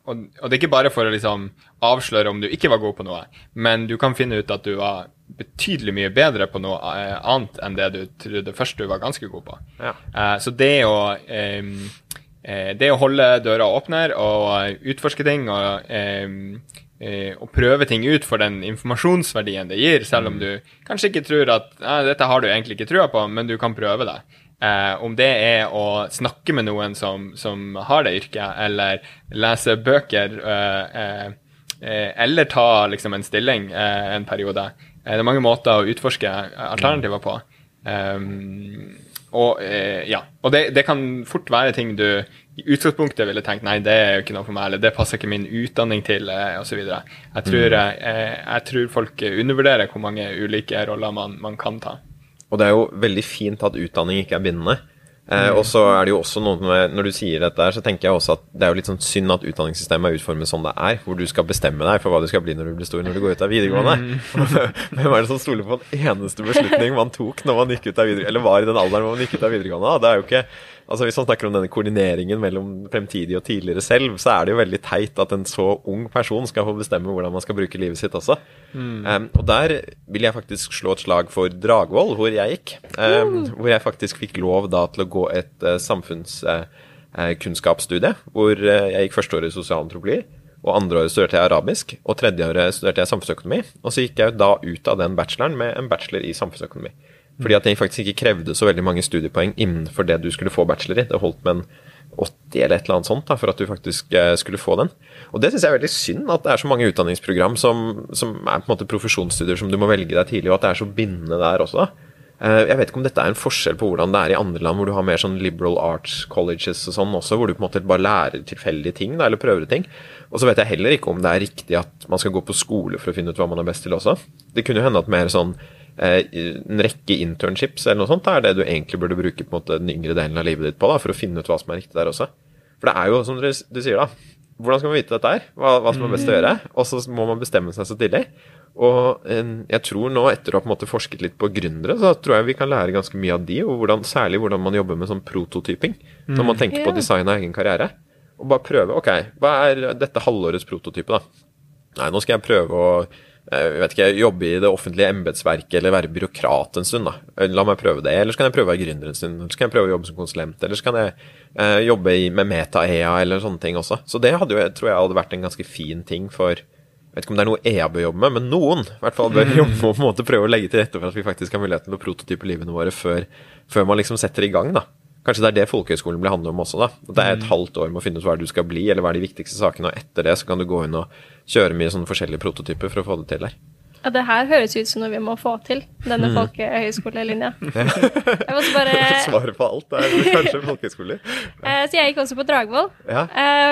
og, og det er ikke bare for å liksom avsløre om du ikke var god på noe, men du kan finne ut at du var betydelig mye bedre på noe eh, annet enn det du trodde først du var ganske god på. Ja. Eh, så det å det å holde døra åpne og eh, utforske ting og, eh, og prøve ting ut for den informasjonsverdien det gir, selv om du kanskje ikke tror at «Nei, dette har du egentlig ikke trua på, men du kan prøve det. Eh, om det er å snakke med noen som, som har det yrket, eller lese bøker, eh, eh, eh, eller ta liksom en stilling eh, en periode. Eh, det er mange måter å utforske alternativer på. Um, og eh, ja, og det, det kan fort være ting du i utgangspunktet ville tenkt nei, det er jo ikke noe for meg, eller det passer ikke min utdanning til, eh, osv. Jeg, tror, eh, jeg tror folk undervurderer hvor mange ulike roller man, man kan ta. Og det er jo veldig fint at utdanning ikke er bindende. Eh, og så er det jo også noe med Når du sier dette her, så tenker jeg også at det er jo litt sånn synd at utdanningssystemet er utformet som det er, hvor du skal bestemme deg for hva du skal bli når du blir stor når du går ut av videregående. [LAUGHS] Hvem er det som stoler på den eneste beslutning man tok når man gikk ut av videregående, eller var i den alderen man gikk ut av videregående? Det er jo ikke Altså Hvis man snakker om denne koordineringen mellom fremtidig og tidligere selv, så er det jo veldig teit at en så ung person skal få bestemme hvordan man skal bruke livet sitt også. Um, og der vil jeg faktisk slå et slag for Dragvoll, hvor jeg gikk. Um, hvor jeg faktisk fikk lov da til å gå et uh, samfunnskunnskapsstudie. hvor uh, jeg gikk førsteåret i sosialantropologi. Og andreåret studerte jeg arabisk, og tredjeåret studerte jeg samfunnsøkonomi. Og så gikk jeg da ut av den bacheloren med en bachelor i samfunnsøkonomi. Fordi at jeg faktisk ikke krevde så veldig mange studiepoeng innenfor det du skulle få bachelor i. Det holdt med en 80 eller et eller annet sånt da, for at du faktisk eh, skulle få den. Og det syns jeg er veldig synd, at det er så mange utdanningsprogram som, som er på en måte profesjonsstudier som du må velge deg tidlig, og at det er så bindende der også. da. Eh, Jeg vet ikke om dette er en forskjell på hvordan det er i andre land, hvor du har mer sånn liberal arts colleges og sånn også, hvor du på en måte bare lærer tilfeldige ting, da, eller prøver ting. Og så vet jeg heller ikke om det er riktig at man skal gå på skole for å finne ut hva man er best til også. Det kunne jo hende at mer sånn en rekke internships eller noe sånt er det du egentlig burde bruke på en måte den yngre delen av livet ditt på, da, for å finne ut hva som er riktig der også. For det er jo, som du sier da, hvordan skal man vite dette her? Hva, hva som er best å gjøre? Og så må man bestemme seg så tidlig. Og eh, jeg tror nå, etter å ha på en måte forsket litt på gründere, så tror jeg vi kan lære ganske mye av de, og hvordan, særlig hvordan man jobber med sånn prototyping. Når man tenker på design av egen karriere. Og bare prøve. Ok, hva er dette halvårets prototype, da? Nei, nå skal jeg prøve å eh, jeg vet ikke, jobbe i det offentlige embetsverket eller være byråkrat en stund. da. Eh, La meg prøve det. Eller så kan jeg prøve å være gründer en stund. Eller så kan jeg prøve å jobbe som konsulent. Eller så kan jeg eh, jobbe i, med Meta-EA eller sånne ting også. Så det hadde jo, jeg tror jeg hadde vært en ganske fin ting for jeg vet ikke om det er noe EA bør jobbe med, men noen i hvert fall bør [LAUGHS] jobbe på en måte prøve å legge til rette for at vi faktisk har muligheten til å prototype livene våre før, før man liksom setter i gang. da. Kanskje det er det folkehøyskolen blir handle om også. da. At Det er et halvt år med å finne ut hva du skal bli, eller hva er de viktigste sakene, og etter det så kan du gå inn og kjøre mye sånne forskjellige prototyper for å få det til der. Ja, det her høres ut som noe vi må få til, denne Mm. folkehøyskolelinja. [LAUGHS] Jeg måtte bare [LAUGHS] Svaret på alt er kanskje folkehøyskoler. Ja. Så jeg gikk også på Dragvoll. Ja.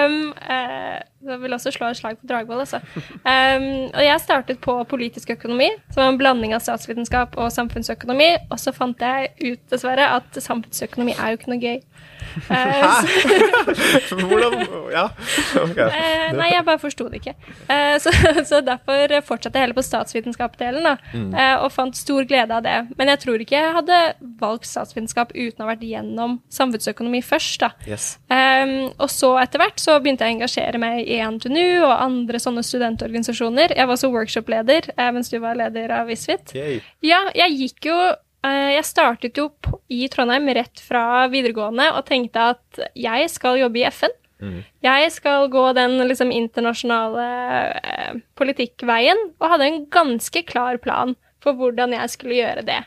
Um, uh, jeg vil også slå et slag på Dragvoll, altså. Um, og jeg startet på politisk økonomi, som er en blanding av statsvitenskap og samfunnsøkonomi. Og så fant jeg ut, dessverre, at samfunnsøkonomi er jo ikke noe gøy. Eh, [LAUGHS] Hvordan Ja. Okay. eh, nei, jeg bare forsto det ikke. Eh, så, [LAUGHS] så derfor fortsatte jeg heller på statsvitenskapsdelen, da. Mm. Og fant stor glede av det. Men jeg tror ikke jeg hadde valgt statsvitenskap uten å ha vært gjennom samfunnsøkonomi først, da. Yes. Um, og så etter hvert så begynte jeg å engasjere meg i NTNU og andre sånne studentorganisasjoner. Jeg var også workshop-leder mens du var leder av Visvit. Yay. Ja, jeg gikk jo jeg startet jo i Trondheim rett fra videregående og tenkte at jeg skal jobbe i FN. Jeg skal gå den liksom internasjonale eh, politikkveien, og hadde en ganske klar plan for hvordan jeg skulle gjøre det.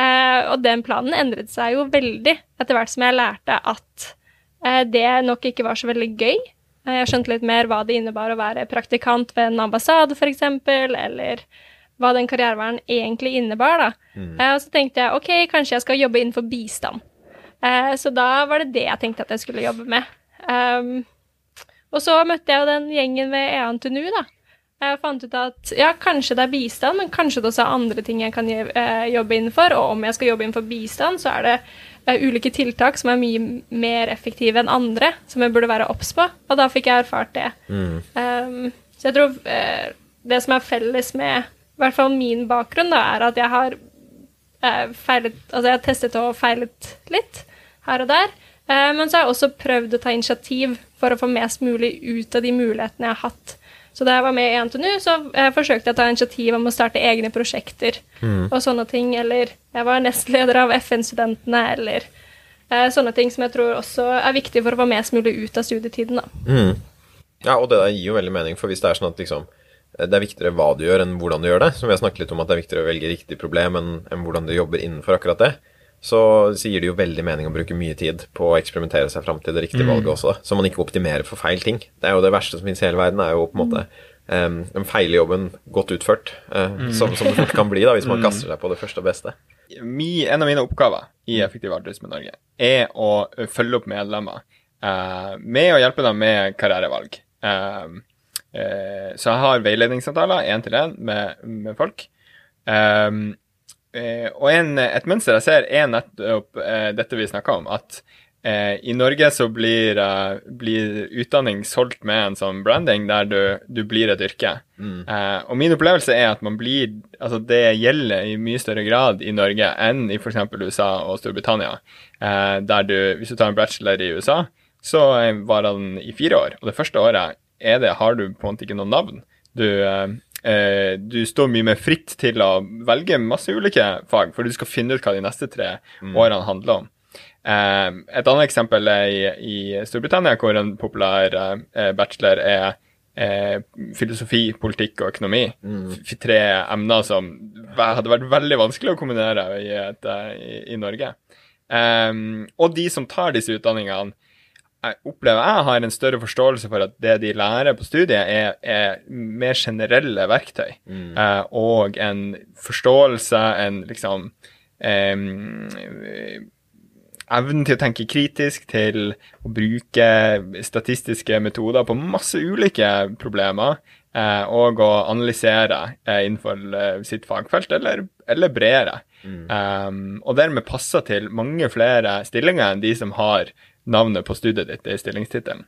Eh, og den planen endret seg jo veldig etter hvert som jeg lærte at eh, det nok ikke var så veldig gøy. Eh, Jeg skjønte litt mer hva det innebar å være praktikant ved en ambassade, f.eks., eller hva den karriereveien egentlig innebar. da. Eh, og så tenkte jeg ok, kanskje jeg skal jobbe innenfor bistand. Eh, så da var det det jeg tenkte at jeg skulle jobbe med. Um, og så møtte jeg jo den gjengen ved EANTNU, da. Jeg fant ut at ja, kanskje det er bistand, men kanskje det også er andre ting jeg kan eh, jobbe innenfor. Og om jeg skal jobbe innenfor bistand, så er det eh, ulike tiltak som er mye mer effektive enn andre, som jeg burde være obs på. Og da fikk jeg erfart det. Um, så jeg tror eh, det som er felles med i hvert fall min bakgrunn, da, er at jeg har eh, feilet Altså jeg har testet og feilet litt her og der. Eh, men så har jeg også prøvd å ta initiativ for å få mest mulig ut av de mulighetene jeg har hatt. Så da jeg var med i NTNU, så eh, forsøkte jeg å ta initiativ om å starte egne prosjekter og sånne ting. Eller jeg var nestleder av FN-studentene, eller eh, sånne ting som jeg tror også er viktig for å få mest mulig ut av studietiden. da. Ja, og det der gir jo veldig mening, for hvis det er sånn at liksom det er viktigere hva du gjør enn hvordan du gjør det, som vi har snakket litt om at det er viktigere å velge riktig problem enn, enn hvordan du jobber innenfor akkurat det, så, så gir det jo veldig mening å bruke mye tid på å eksperimentere seg fram til det riktige valget også, så man ikke optimerer for feil ting. Det er jo det verste som finnes i hele verden, er jo på en måte um, den feile jobben godt utført, eh, som, som det fort kan bli da, hvis man kaster seg på det første og beste. mi, en av mine oppgaver i Effektiv altruisme Norge er å følge opp medlemmer uh, med å hjelpe dem med karrierevalg. Eh, så jeg har veiledningssamtaler én til én med, med folk. Eh, eh, og en, et mønster jeg ser, er nettopp eh, dette vi snakka om, at eh, i Norge så blir, eh, blir utdanning solgt med en sånn branding der du, du blir et yrke. Eh, og min opplevelse er at man blir Altså, det gjelder i mye større grad i Norge enn i f.eks. USA og Storbritannia. Eh, der du, hvis du tar en bachelor i USA, så eh, varer den i fire år. Og det første året er det, har du på en måte ikke noe navn. Du, eh, eh, du står mye mer fritt til å velge masse ulike fag, for du skal finne ut hva de neste tre årene handler om. Eh, et annet eksempel er i, i Storbritannia, hvor en populær eh, bachelor er eh, filosofi, politikk og økonomi. F tre emner som hadde vært veldig vanskelig å kombinere i, et, eh, i, i Norge. Em, og de som tar disse utdanningene, jeg opplever jeg har en større forståelse for at det de lærer på studiet, er, er mer generelle verktøy. Eh, og en forståelse, en liksom eh, evnen til å tenke kritisk, til å bruke statistiske metoder på masse ulike problemer, eh, og å analysere eh, innenfor eh, sitt fagfelt, eller, eller bredere. Um, og dermed passer til mange flere stillinger enn de som har navnet på studiet ditt i stillingstittelen.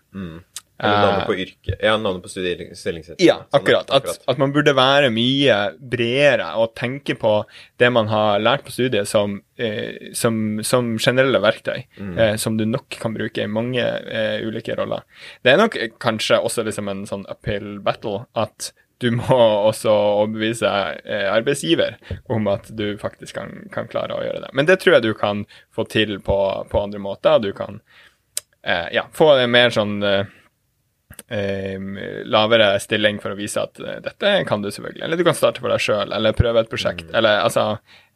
Eller navnet på yrket. Ja, navnet på studiestillingssett. Ja, akkurat. At, at man burde være mye bredere og tenke på det man har lært på studiet som, eh, som, som generelle verktøy, eh, som du nok kan bruke i mange eh, ulike roller. Det er nok eh, kanskje også liksom en sånn uphill battle at du må også overbevise eh, arbeidsgiver om at du faktisk kan, kan klare å gjøre det. Men det tror jeg du kan få til på, på andre måter. Du kan eh, ja, få en mer sånn eh, lavere stilling for å vise at eh, dette kan du selvfølgelig. Eller du kan starte for deg sjøl, eller prøve et prosjekt. Eller altså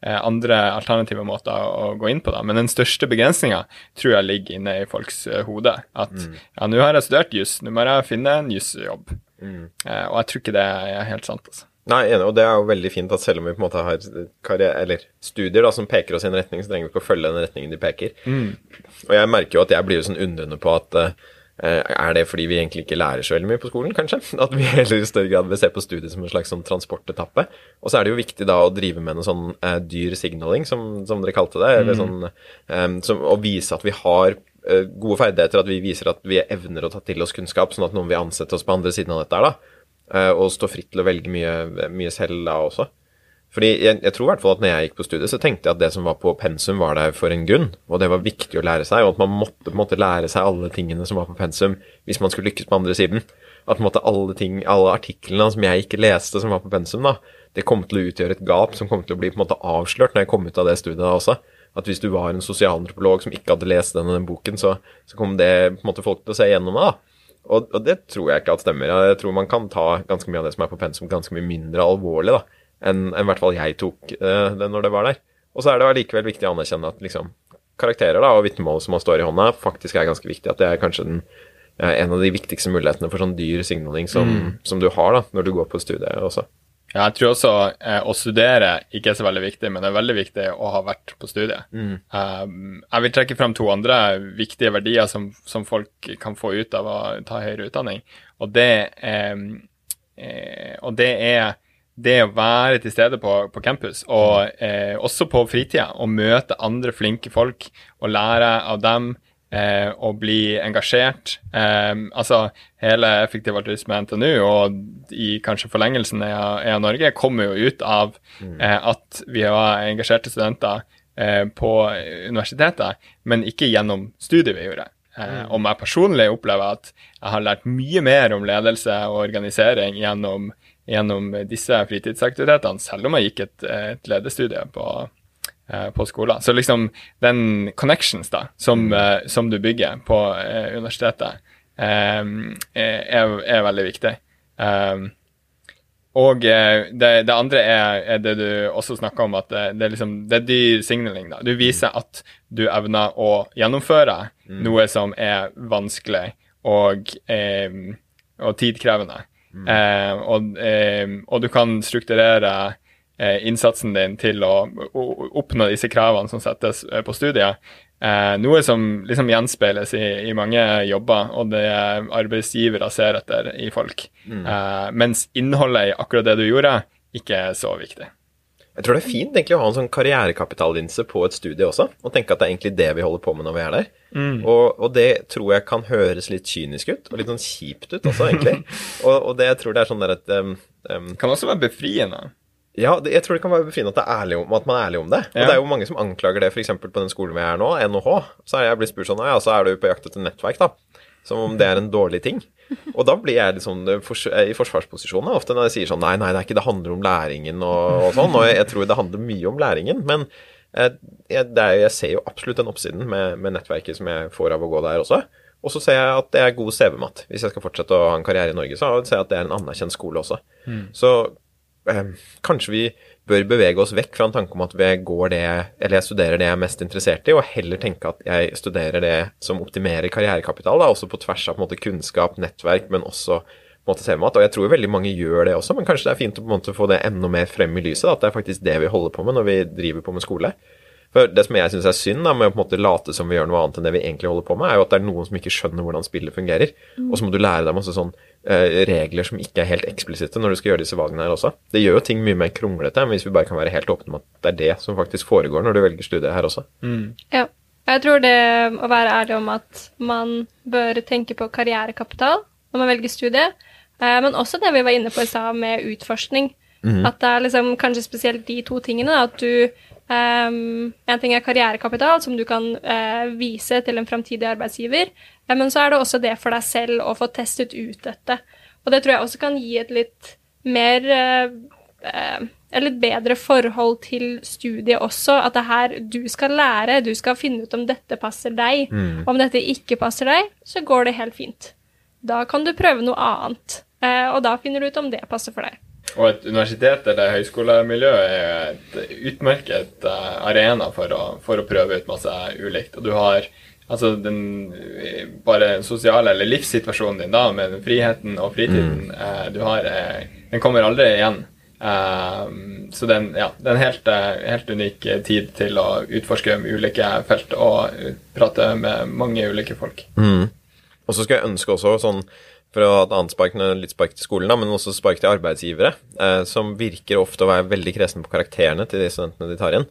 eh, andre alternative måter å gå inn på, da. Men den største begrensninga tror jeg ligger inne i folks hode. At ja, nå har jeg studert juss, nå må jeg finne en jusjobb. Eh, og jeg tror ikke det er helt sant, altså. Nei, enig, og det er jo veldig fint at selv om vi på en måte har karriere, eller studier da, som peker oss i en retning, så trenger vi ikke å følge den retningen de peker. Og jeg merker jo at jeg blir jo sånn undrende på at eh, er det fordi vi egentlig ikke lærer så veldig mye på skolen, kanskje? [LAUGHS] At vi heller i større grad vil se på studiet som en slags sånn transportetappe. Og så er det jo viktig da å drive med noe sånn eh, dyr signaling, som, som dere kalte det. Eller sånn, eh, som, å vise at vi har gode ferdigheter, at vi viser at vi evner å ta til oss kunnskap, sånn at noen vil ansette oss på andre siden av dette her, da. Eh, og stå fritt til å velge mye, mye selv da også. Fordi jeg, jeg tror i hvert fall at når jeg gikk på studiet, så tenkte jeg at det som var på pensum, var der for en grunn. Og det var viktig å lære seg, og at man måtte på en måte lære seg alle tingene som var på pensum, hvis man skulle lykkes på andre siden. At på en måte alle ting, alle artiklene som jeg ikke leste, som var på pensum, da, det kom til å utgjøre et gap som kom til å bli på en måte avslørt når jeg kom ut av det studiet da også. At hvis du var en sosialantropolog som ikke hadde lest denne den boken, så, så kom det på en måte folk til å se gjennom det. da. Og, og det tror jeg ikke at stemmer. Jeg tror man kan ta ganske mye av det som er på pensum, ganske mye mindre alvorlig da, enn i hvert fall jeg tok uh, det når det var der. Og så er det allikevel viktig å anerkjenne at liksom, karakterer da, og vitnemål som man står i hånda, faktisk er ganske viktig. At det er kanskje den, en av de viktigste mulighetene for sånn dyr signaling som, som du har da, når du går på studiet også. Ja, jeg tror også eh, å studere ikke er så veldig viktig, men det er veldig viktig å ha vært på studiet. Um, jeg vil trekke frem to andre viktige verdier som, som folk kan få ut av å ta høyere utdanning. Og det, eh, og det er det å være til stede på, på campus, og eh, også på fritida, og møte andre flinke folk og lære av dem. Eh, og bli engasjert. Eh, altså, hele Effektiv altruisme NTNU, og i kanskje forlengelsen av EA Norge, kommer jo ut av eh, at vi har engasjerte studenter eh, på universitetet, men ikke gjennom studiet vi gjorde. Eh, Om jeg personlig opplever at jeg har lært mye mer om ledelse og organisering gjennom, gjennom disse fritidsaktivitetene, selv om jeg gikk et, et ledestudie på, på skolen. Så liksom den connections da, som, eh, som du bygger på eh, universitetet, eh, er, er veldig viktig. Um, og eh, det, det andre er, er det du også snakka om, at det, det, er liksom, det er dyr signaling. da. Du viser at du evner å gjennomføre noe som er vanskelig og, eh, og tidkrevende. Eh, og, eh, og du kan strukturere eh, innsatsen din til å, oppnå disse kravene som settes eh, på studiet. Eh, noe som liksom gjenspeiles i, i mange jobber, og det arbeidsgivere ser etter i folk. Eh, mens innholdet i akkurat det du gjorde, ikke er så viktig. Jeg tror det er fint egentlig å ha en sånn karrierekapitallinse på et studie også, og tenke at det er egentlig det vi holder på med når vi er der. Og, og det tror jeg kan høres litt kynisk ut, og litt sånn kjipt ut også, egentlig. [LAUGHS] og, og det jeg tror det er sånn der at um, um, Det kan også være befriende. Ja, det, jeg tror det kan være befriende at, om, at man er ærlig om det. Og Ja. det er jo mange som anklager det, f.eks. på den skolen vi er nå, NHH. Så er jeg blitt spurt sånn Ja, så er du på jakt etter nettverk, da. Som om det er en dårlig ting. Og da blir jeg eh, fors i forsvarsposisjon ofte når jeg sier sånn Nei, nei, det ikke det handler om læringen og, og sånn. Og jeg, jeg tror det handler mye om læringen. Men jeg, jeg, det er, jeg ser jo absolutt den oppsiden med, med nettverket som jeg får av å gå der også. Og så ser jeg at det er god CV-mat. Hvis jeg skal fortsette å ha en karriere i Norge, så ser jeg at det er en anerkjent skole også. Så eh, kanskje vi bør bevege oss vekk fra en tanke om at vi går det, eller jeg studerer det jeg er mest interessert i, og heller tenke at jeg studerer det som optimerer karrierekapital, da, også på tvers av på måte, kunnskap, nettverk, men også på en måte CV-mat. Og jeg tror veldig mange gjør det også, men kanskje det er fint å måte få det enda mer frem i lyset, da, at det er faktisk det vi holder på med når vi driver på med skole. For det som jeg syns er synd da, med å på en måte late som vi gjør noe annet enn det vi egentlig holder på med, er jo at det er noen som ikke skjønner hvordan spillet fungerer. Og så må du lære deg masse sånn regler som ikke er helt eksplisitte når du skal gjøre disse valgene her også. Det gjør jo ting mye mer kronglete enn hvis vi bare kan være helt åpne om at det er det som faktisk foregår når du velger studie her også. Ja. Jeg tror det å være ærlig om at man bør tenke på karrierekapital når man velger studie, eh, men også det vi var inne på i stad med utforskning. At det er liksom kanskje spesielt de to tingene. At du Um, En ting er karrierekapital, som du kan uh, vise til en framtidig arbeidsgiver, eh, men så er det også det for deg selv å få testet ut dette. Og det tror jeg også kan gi et litt mer eh, eh, et litt bedre forhold til studiet også. At det er her du skal lære, du skal finne ut om dette passer deg. Om dette ikke passer deg, så går det helt fint. Da kan du prøve noe annet, eh, og da finner du ut om det passer for deg. Og et universitet eller høyskolemiljø er et utmerket eh, arena for å, for å prøve ut masse ulikt. Og du har altså den bare sosiale eller livssituasjonen din da, med friheten og fritiden eh, du har, eh, den kommer aldri igjen. Eh, så den, ja, det er en helt, eh, helt unik eh, tid til å utforske ulike felt og prate med mange ulike folk. Og så skal jeg ønske også sånn for å ha et annet spark, litt spark til skolen, da, men også spark til arbeidsgivere, eh, som virker ofte å være veldig kresne på karakterene til de studentene de tar inn.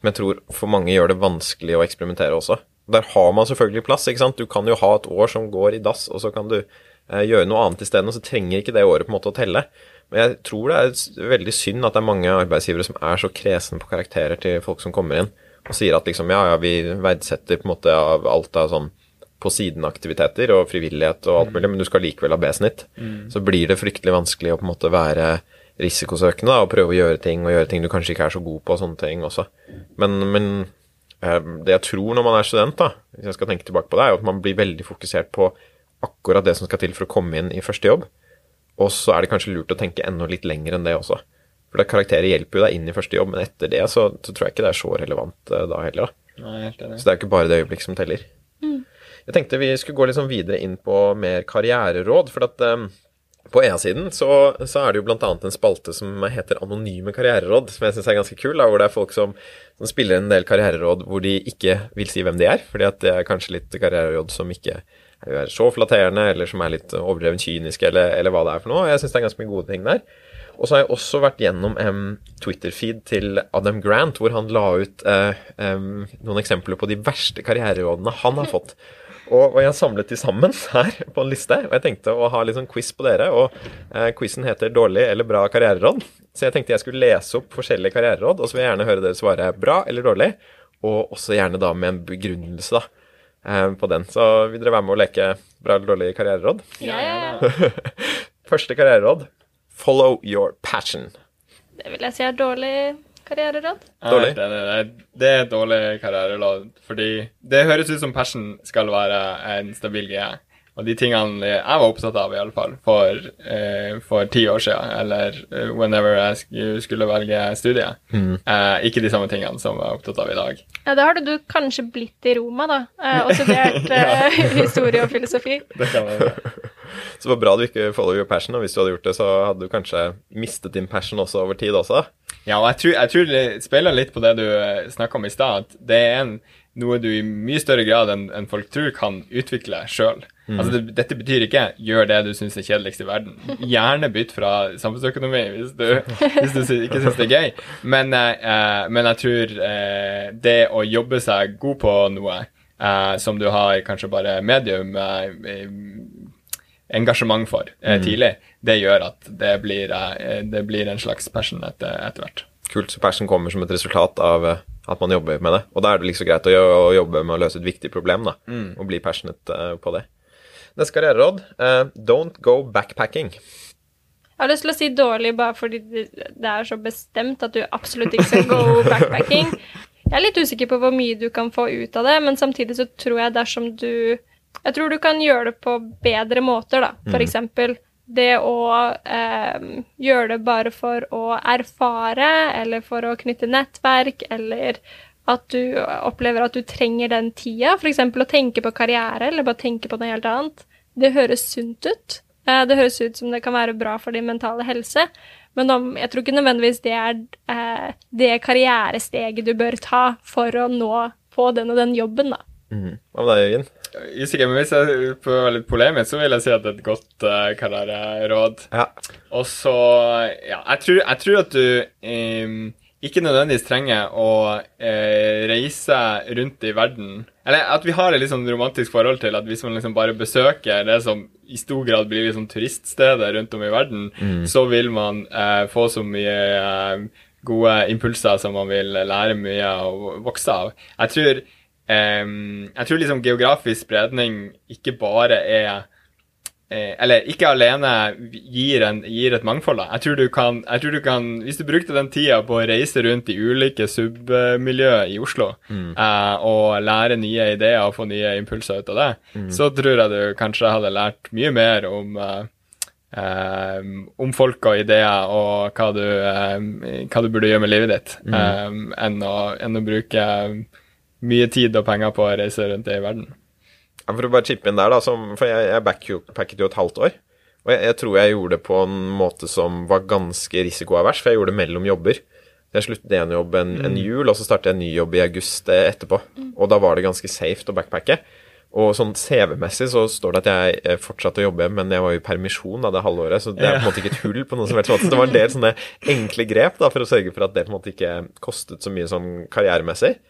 Men jeg tror for mange gjør det vanskelig å eksperimentere også. Der har man selvfølgelig plass, ikke sant. Du kan jo ha et år som går i dass, og så kan du eh, gjøre noe annet isteden, og så trenger ikke det året på en måte å telle. Men jeg tror det er veldig synd at det er mange arbeidsgivere som er så kresne på karakterer til folk som kommer inn, og sier at liksom ja, ja, vi verdsetter på en måte av alt av sånn på siden-aktiviteter og frivillighet og alt mulig, men du skal likevel ha B-snitt, så blir det fryktelig vanskelig å på en måte være risikosøkende da, og prøve å gjøre ting og gjøre ting du kanskje ikke er så god på og sånne ting også. Men, men det jeg tror når man er student, da, hvis jeg skal tenke tilbake på det, er jo at man blir veldig fokusert på akkurat det som skal til for å komme inn i første jobb. Og så er det kanskje lurt å tenke enda litt lenger enn det også. For det karakterer hjelper jo deg inn i første jobb, men etter det så, så tror jeg ikke det er så relevant eh, da heller. da. Nei. Så det er jo ikke bare det øyeblikk som teller. Jeg tenkte vi skulle gå litt sånn videre inn på mer karriereråd. For at eh, på EA-siden så, så er det jo annet en spalte som heter Anonyme karriereråd, som jeg syns er ganske kul. Da, hvor det er folk som, som spiller en del karriereråd hvor de ikke vil si hvem de er. fordi at det er kanskje litt karriereråd som ikke er så flatterende, eller som er litt overdreven kyniske, eller, eller hva det er for noe. Jeg syns det er ganske mye gode ting der. Og så har jeg også vært gjennom en Twitter-feed til Adam Grant, hvor han la ut uh, um, noen eksempler på de verste karriererådene han har fått. Og, og jeg har samlet de sammen [LAUGHS] her på en liste, og jeg tenkte å ha litt sånn quiz på dere. Og eh, quizen heter 'Dårlig eller bra karriereråd'. Så jeg tenkte jeg skulle lese opp forskjellige karriereråd, og så vil jeg gjerne høre dere svare bra eller dårlig. Og også gjerne da med en begrunnelse da, eh, på den. Så vil dere være med å leke bra eller dårlig karriereråd? Ja, ja, ja. [LAUGHS] Første karriereråd follow your passion. Det vil jeg si er dårlig karriereråd. Er Dårlig. Det er- Det er et dårlig karriereråd, fordi det høres ut som passion skal være en stabil greie. Og de tingene jeg var opptatt av, i alle fall, for, eh, for ti år siden, eller eh, whenever jeg sk- skulle velge studie, eh, ikke de samme tingene som jeg er opptatt av i dag. Ja, Da hadde du kanskje blitt i Roma, da, eh, og studert [LAUGHS] eh, [LAUGHS] historie og filosofi. Det kan være. [LAUGHS] Så det var bra du ikke follow your passion, og hvis du hadde gjort det, så hadde du kanskje mistet din passion også over tid også. Ja, og jeg tror, jeg tror det speiler litt på det du snakka om i stad, at det er en, noe du i mye større grad enn en folk tror kan utvikle sjøl. Altså, det, dette betyr ikke 'gjør det du syns er kjedeligst i verden'. [LAUGHS] Gjerne bytt fra samfunnsøkonomi hvis du, hvis du ikke syns det er gøy. Men, eh, eh, men jeg tror eh, det å jobbe seg god på noe eh, som du har kanskje bare medium eh, engasjement for eh, tidlig, det gjør at det blir, eh, det blir en slags passion etter, etter hvert. Kult, så passion kommer som et resultat av eh, at man jobber med det. Og da er det liksom greit å, jobbe med å løse et viktig problem, da. Og bli passionate på det. Neste karriereråd. eh, don't go backpacking. Jeg har lyst til å si dårlig bare fordi det det er så bestemt at du absolutt ikke skal gå backpacking. Jeg er litt usikker på hvor mye du kan få ut av det, men samtidig så tror jeg dersom du Jeg tror du kan gjøre det på bedre måter, da. For eksempel det å eh, gjøre det bare for å erfare, eller for å knytte nettverk, eller at du opplever at du trenger den tida, f.eks. å tenke på karriere, eller bare tenke på noe helt annet. Det høres sunt ut. Eh, Det høres ut som det kan være bra for din mentale helse, men om, jeg tror ikke nødvendigvis det er eh, det karrieresteget du bør ta for å nå på den og den jobben, da. Mhm. Hva med deg, Jørgen? Usikker, men hvis jeg er litt polemisk, så vil jeg si at det er et godt uh, råd. Ja. Og så Ja, jeg tror, jeg tror at du um, ikke nødvendigvis trenger å eh, reise rundt i verden. Eller at vi har et sånn romantisk forhold til at hvis man liksom bare besøker det som i stor grad blir liksom turiststeder rundt om i verden, så vil man eh, få så mye eh, gode impulser som man vil lære mye og vokse av. Jeg tror, ehm, jeg tror liksom geografisk spredning ikke bare er eh, eller ikke alene gir, en, gir et mangfold. da. Jeg tror, du kan, jeg tror du kan, Hvis du brukte den tida på å reise rundt i ulike submiljøer i Oslo eh, og lære nye ideer og få nye impulser ut av det, så tror jeg du kanskje hadde lært mye mer om eh, om folk og ideer og hva du, eh, hva du burde gjøre med livet ditt, eh, enn, å, enn å bruke mye tid og penger på å reise rundt i verden. Ja, For å bare chippe inn der, da, som, for jeg, jeg backpacket jo et halvt år. Og jeg, jeg tror jeg gjorde det på en måte som var ganske risikoavers, for jeg gjorde det mellom jobber. Jeg sluttet en jobb en, en jul, og så startet jeg en ny jobb i august eh, etterpå. Og da var det ganske safe å backpacke. Og sånn CV-messig så står det at jeg eh, fortsatte å jobbe, men jeg var jo i permisjon da det halvåret, så det er på en måte ikke et hull på noen som helst måte. Så det var en del sånne enkle grep da, for å sørge for at det på en måte ikke kostet så mye sånn karrieremessig.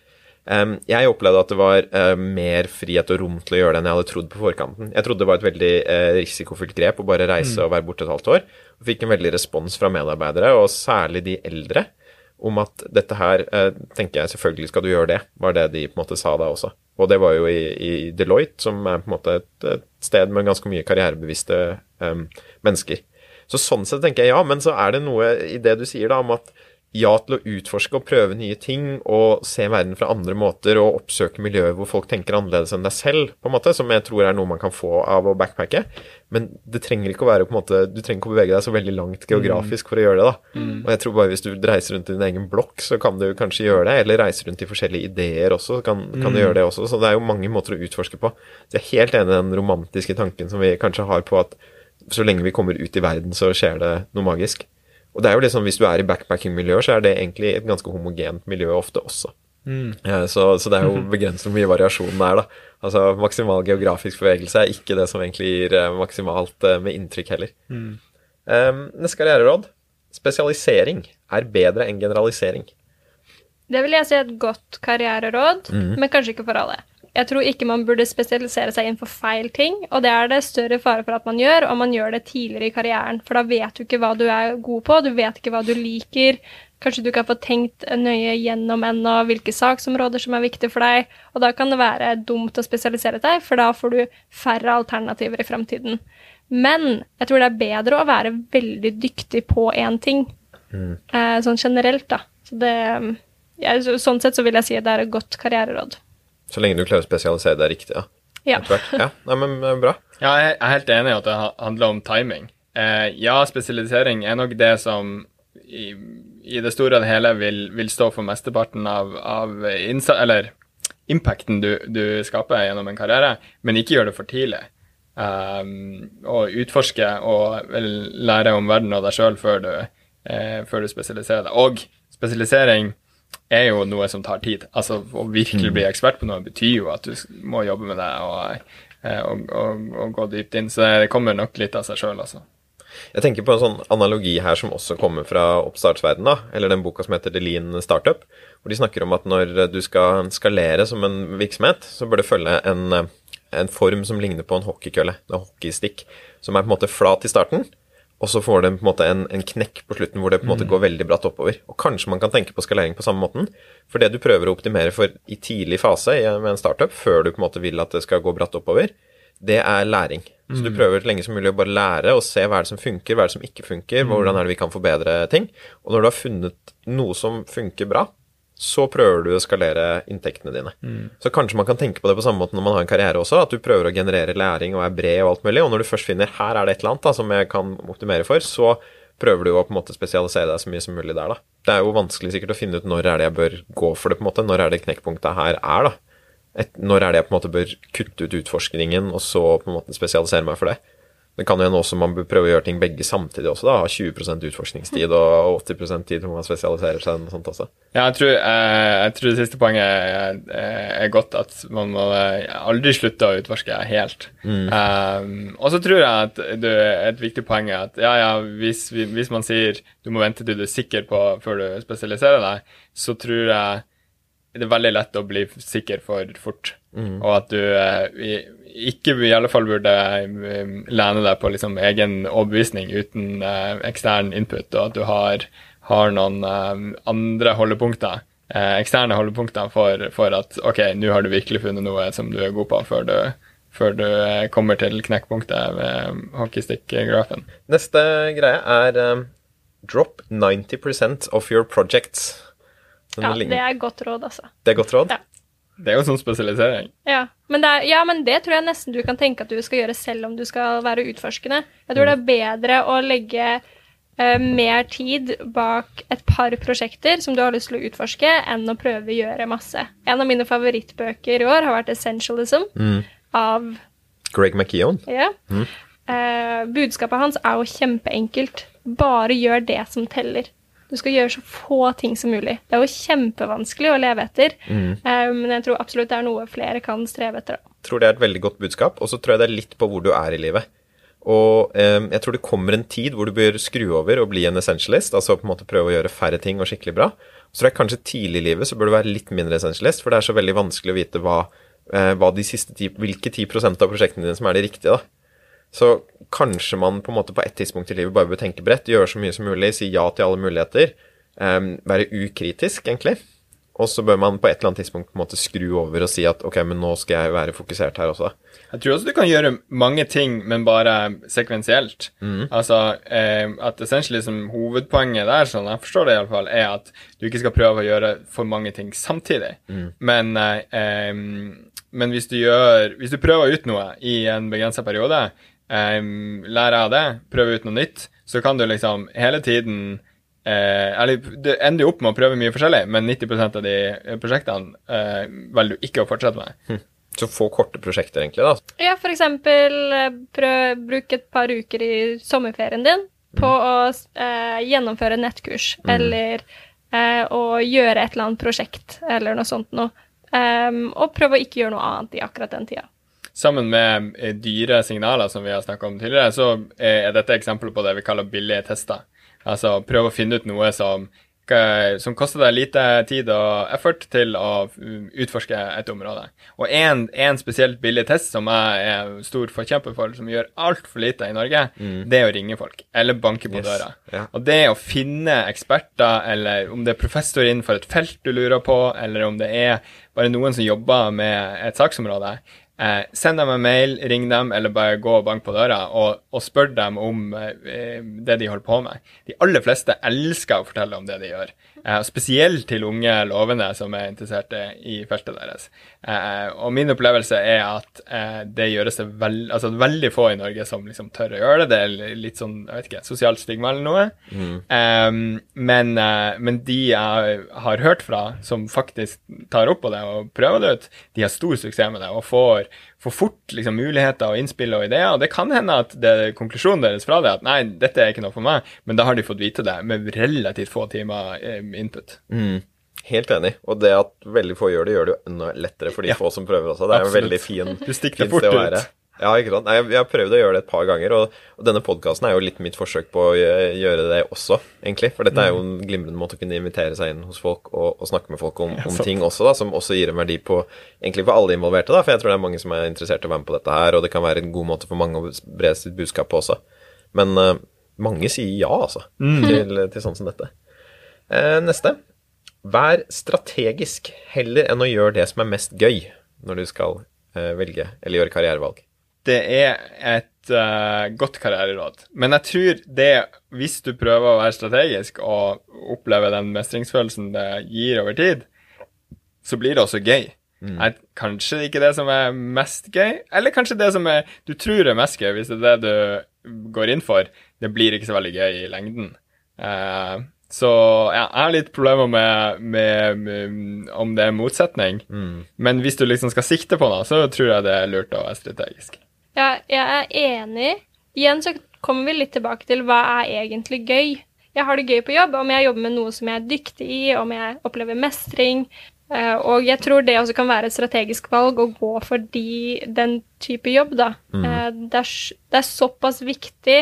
Jeg opplevde at det var eh, mer frihet og rom til å gjøre det enn jeg hadde trodd på forkanten. Jeg trodde det var et veldig eh, risikofylt grep å bare reise og være borte et halvt år. Og fikk en veldig respons fra medarbeidere, og særlig de eldre. om at dette her eh, tenker jeg selvfølgelig skal du gjøre det, var det de på en måte sa da også. Og det var jo i, i Deloitte, som er på en måte et, et sted med ganske mye karrierebevisste um, mennesker. Så sånn sett tenker jeg ja, men så er det noe i det du sier da om at ja til å utforske og prøve nye ting og se verden fra andre måter og oppsøke miljøer hvor folk tenker annerledes enn deg selv, på en måte, som jeg tror er noe man kan få av å backpacke. Men det trenger ikke å være på en måte, du trenger ikke å bevege deg så veldig langt geografisk for å gjøre det. da. Og jeg tror bare hvis du reiser rundt i din egen blokk, så kan du kanskje gjøre det. Eller reiser rundt i forskjellige ideer også, så kan, kan du gjøre det også. Så det er jo mange måter å utforske på. Så jeg er helt enig i den romantiske tanken som vi kanskje har på at så lenge vi kommer ut i verden, så skjer det noe magisk. Og det er jo liksom, Hvis du er i backpacking-miljøer, så er det egentlig et ganske homogent miljø ofte også. Mm. Så, så det er jo [LAUGHS] begrenset hvor mye variasjonen er. da. Altså Maksimal geografisk bevegelse er ikke det som egentlig gir eh, maksimalt eh, med inntrykk heller. Eh, neste karriereråd. Spesialisering er bedre enn generalisering. Det vil jeg si er et godt karriereråd, men kanskje ikke for alle. Jeg tror ikke man burde spesialisere seg innenfor feil ting, og det er det større fare for at man gjør, og man gjør det tidligere i karrieren, for da vet du ikke hva du er god på, du vet ikke hva du liker. Kanskje du ikke har fått tenkt nøye gjennom ennå hvilke saksområder som er viktige for deg, og da kan det være dumt å spesialisere deg, for da får du færre alternativer i framtiden. Men jeg tror det er bedre å være veldig dyktig på én ting, mm. sånn generelt, da. Så det, ja, sånn sett så vil jeg si at det er et godt karriereråd. Så lenge du klarer å spesialisere deg riktig, ja. Ja. Ja, Nei, men eh, bra. Ja, jeg er helt enig i at det handler om timing. Eh, ja, spesialisering er nok det som i, i det store og hele vil, vil stå for mesteparten av, av innsa- eller impacten du, du skaper gjennom en karriere, men ikke gjør det for tidlig. Um, og utforske og vel, lære om verden og deg sjøl før, du, eh, før du spesialiserer deg. Og spesialisering er jo noe som tar tid. Altså, Å virkelig bli ekspert på noe betyr jo at du må jobbe med det og, eh, og, og, og gå dypt inn. Så det kommer nok litt av seg sjøl, altså. Jeg tenker på en sånn analogi her som også kommer fra oppstartsverden, da, eller den boka som heter The Lean Startup, hvor de snakker om at når du skal skalere som en virksomhet, så bør det følge en, en form som ligner på en hockeykølle, en hockeystikk, som er på en måte flat i starten, og så får den på en måte en, en knekk på slutten hvor det på en måte går veldig bratt oppover. Og kanskje man kan tenke på skalering på samme måten, for det du prøver å optimere for i tidlig fase med en startup, før du på en måte vil at det skal gå bratt oppover, det er læring. Så du prøver så lenge som mulig å bare lære og se hva er det som funker, hva er det som ikke funker, hvordan er det vi kan forbedre ting. Og når du har funnet noe som funker bra, så prøver du å skalere inntektene dine. Så kanskje man kan tenke på det på samme måte når man har en karriere også, at du prøver å generere læring og er bred og alt mulig, og når du først finner her er det et eller annet da, som jeg kan optimere for, så prøver du å på en måte spesialisere deg så mye som mulig der, da. Det er jo vanskelig sikkert å finne ut når er det jeg bør gå for det, på en måte. Når er det knekkpunktet her er, da et, når er det jeg på en måte bør kutte ut utforskningen, og så på en måte spesialisere meg for det? Det kan jo hende også man bør prøve å gjøre ting begge samtidig også, da. Ha 20% utforskningstid og 80% tid hvor man spesialiserer seg og sånt også. Ja, jeg tror, eh, jeg tror det siste poenget er, er godt at man må eh, aldri slutte å utforske helt. Um, og så tror jeg at er et viktig poeng er at ja, ja, hvis, hvis man sier du må vente til du er sikker på før du spesialiserer deg, så tror jeg det er veldig lett å bli sikker for fort. Og at du eh, i- ikke i alle fall burde eh, lene deg på liksom egen overbevisning uten eh, ekstern input, og at du har, har noen eh, andre holdepunkter, eh, eksterne holdepunkter for, for at ok, nå har du virkelig funnet noe som du er god på før du, før du eh, kommer til knekkpunktet ved hockeystick-grafen. Neste greie er um, drop 90% of your projects. Den Ja, det er godt råd, altså. det er godt råd? Ja. Det er jo sånn spesialisering. Ja men, det er, ja, men det tror jeg nesten du kan tenke at du skal gjøre selv om du skal være utforskende. Jeg tror det er bedre å legge uh, mer tid bak et par prosjekter som du har lyst til å utforske, enn å prøve å gjøre masse. En av mine favorittbøker i år har vært 'Essentialism' av Greg McKeown? ja. Eh, budskapet hans er jo kjempeenkelt. Bare gjør det som teller. Du skal gjøre så få ting som mulig. Det er jo kjempevanskelig å leve etter, mm. men jeg tror absolutt det er noe flere kan streve etter. Jeg tror det er et veldig godt budskap, og så tror jeg det er litt på hvor du er i livet. Og eh, jeg tror det kommer en tid hvor du bør skru over og bli en essentialist, altså på en måte prøve å gjøre færre ting og skikkelig bra. Så tror jeg kanskje tidlig i livet så bør du være litt mindre essentialist, for det er så veldig vanskelig å vite hva, eh, hva de siste ti, hvilke 10% av prosjektene dine som er de riktige, da. Så kanskje man på en måte på et tidspunkt i livet bare bør tenke bredt, gjøre så mye som mulig, si ja til alle muligheter. Um, være ukritisk, egentlig. Og så bør man på et eller annet tidspunkt på en måte skru over og si at ok, men nå skal jeg være fokusert her også. Jeg tror også du kan gjøre mange ting, men bare sekvensielt. Altså eh, at essentially som hovedpoenget der, sånn jeg forstår det iallfall, er at du ikke skal prøve å gjøre for mange ting samtidig. Men, eh, em, men hvis du gjør Hvis du prøver ut noe i en begrensa periode, em, lærer av det, prøver ut noe nytt, så kan du liksom hele tiden Eh, eller Du ender jo opp med å prøve mye forskjellig, men 90% av de eh, prosjektene eh, velger du ikke å fortsette med. Så få korte prosjekter, egentlig, da. Ja, for eksempel eh, prøv, bruk et par uker i sommerferien din på å eh, gjennomføre nettkurs, eller eh, å gjøre et eller annet prosjekt, eller noe sånt noe. Um, og prøv å ikke gjøre noe annet i akkurat den tida. Sammen med eh, dyre signaler, som vi har snakka om tidligere, så er dette eksempler på det vi kaller billige tester. Altså prøve å finne ut noe som, som koster deg lite tid og effort til å mm, utforske et område. Og en, en spesielt billig test som jeg er stor forkjemper for, som gjør altfor lite i Norge, det er å ringe folk. Eller banke på Yes, døra. ja. Og det å finne eksperter, eller om det er professor innenfor et felt du lurer på, eller om det er bare noen som jobber med et saksområde, eh, send dem en mail, ring dem, eller bare gå og bank på døra, og, og spør dem om eh, det de holder på med. De aller fleste elsker å fortelle om det de gjør. Eh, spesielt til unge lovende som er interesserte i feltet deres. Eh, og min opplevelse er at eh, det gjøres det veld, altså veldig få i Norge som liksom tør å gjøre det. Det er litt sånn, jeg vet ikke, sosialt stigma eller noe. Eh, men, men de jeg har hørt fra, som faktisk tar opp på det og prøver det ut, de har stor suksess med det og får, får fort liksom, muligheter og innspill og ideer. Og det kan hende at det er konklusjonen deres fra det at nei, dette er ikke noe for meg, men da har de fått vite det med relativt få timer eh, input. Helt enig. Og det at veldig få gjør det, gjør det jo enda lettere for de Ja. få som prøver også. Det er jo en Absolutt. veldig fin, fort sted å ut. Ja, ikke sant. Nei, jeg, har prøvd å gjøre det et par ganger, og, og denne podkasten er jo litt mitt forsøk på å gjøre det også, egentlig. For dette er jo en glimrende måte å kunne invitere seg inn hos folk og, og snakke med folk om, om ting også, da, som også gir en verdi på egentlig for alle involverte, da. For jeg tror det er mange som er interessert i å være med på dette her, og det kan være en god måte for mange å bre sitt budskap på også. Men uh, mange sier ja, altså, til, til sånn som dette. Uh, neste. Vær strategisk heller enn å gjøre det som er mest gøy når du skal uh, velge eller gjøre karrierevalg. Det er et uh, godt karriereråd. Men jeg tror det, hvis du prøver å være strategisk og oppleve den mestringsfølelsen det gir over tid, så blir det også gøy. Er kanskje ikke det som er mest gøy, eller kanskje det som er, du tror er mest gøy, hvis det er det du går inn for. Det blir ikke så veldig gøy i lengden. Uh, så ja, jeg har litt problemer med, med, med om det er motsetning. Men hvis du liksom skal sikte på noe, så tror jeg det er lurt å være strategisk. Ja, jeg er enig. Igjen så kommer vi litt tilbake til hva er egentlig gøy. Jeg har det gøy på jobb, om jeg jobber med noe som jeg er dyktig i, om jeg opplever mestring. Eh, og jeg tror det også kan være et strategisk valg å gå for de, den type jobb, da. Mm. det, er, det er såpass viktig,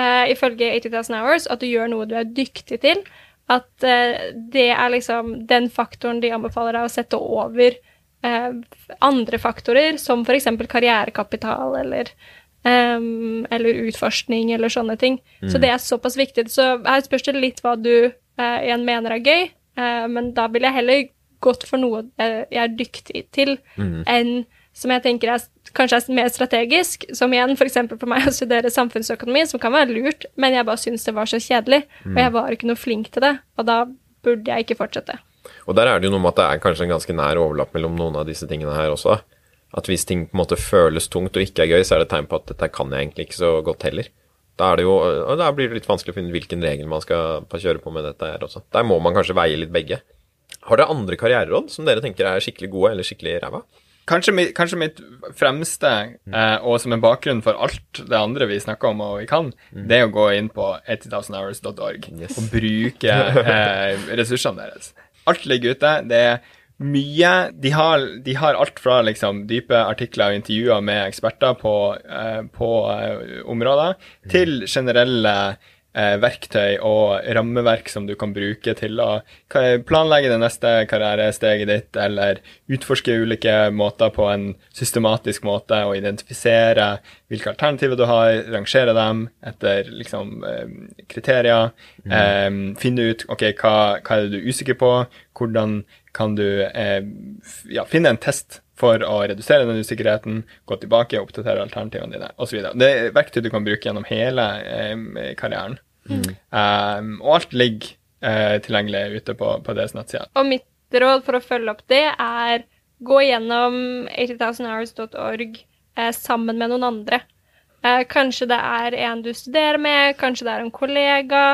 eh, ifølge 80,000 Hours, at du gjør noe du er dyktig til. At eh, det er liksom den faktoren de anbefaler deg å sette over eh, andre faktorer, som f.eks. karrierekapital eller, em, eller utforskning eller sånne ting. Så det er såpass viktig. Så her spørs det litt hva du eh, igjen mener er gøy, eh, men da vil jeg heller gått for noe eh, jeg er dyktig til, enn som jeg tenker er, kanskje er mer strategisk, som igjen f.eks. For, for meg å studere samfunnsøkonomi, som kan være lurt, men jeg bare syntes det var så kjedelig, og jeg var ikke noe flink til det, og da burde jeg ikke fortsette. Og der er det jo noe med at det er kanskje en ganske nær overlapp mellom noen av disse tingene her også. At hvis ting på en måte føles tungt og ikke er gøy, så er det et tegn på at dette kan jeg egentlig ikke så godt heller. Da, er det jo, da blir det litt vanskelig å finne hvilken regel man skal kjøre på med dette her også. Der må man kanskje veie litt begge. Har dere andre karriereråd som dere tenker er skikkelig gode eller skikkelig ræva? Kanskje kanskje mitt fremste, eh, og som en bakgrunn for alt det andre vi snakker om og vi kan, det er å gå inn på 8000hours.org Yes. og bruke eh, [LAUGHS] ressursene deres. Alt ligger ute. Det er mye De har, de har alt fra liksom dype artikler og intervjuer med eksperter på, eh, på eh, områder, til generelle eh, verktøy og rammeverk som du kan bruke til å planlegge det neste karrieresteget ditt, eller utforske ulike måter på en systematisk måte, og identifisere hvilke alternativer du har, rangere dem etter liksom eh, kriterier, eh, finne ut ok, hva, hva er det du er usikker på, hvordan kan du eh, ja, finne en test for å redusere den usikkerheten, gå tilbake oppdatere alternativene dine, osv. Det er verktøy du kan bruke gjennom hele eh, karrieren. Um, og alt ligger eh, tilgjengelig ute på, på deres nettsider. Og mitt råd for å følge opp det er gå gjennom 80,000hours.org eh, sammen med noen andre. Eh, kanskje det er en du studerer med, kanskje det er en kollega.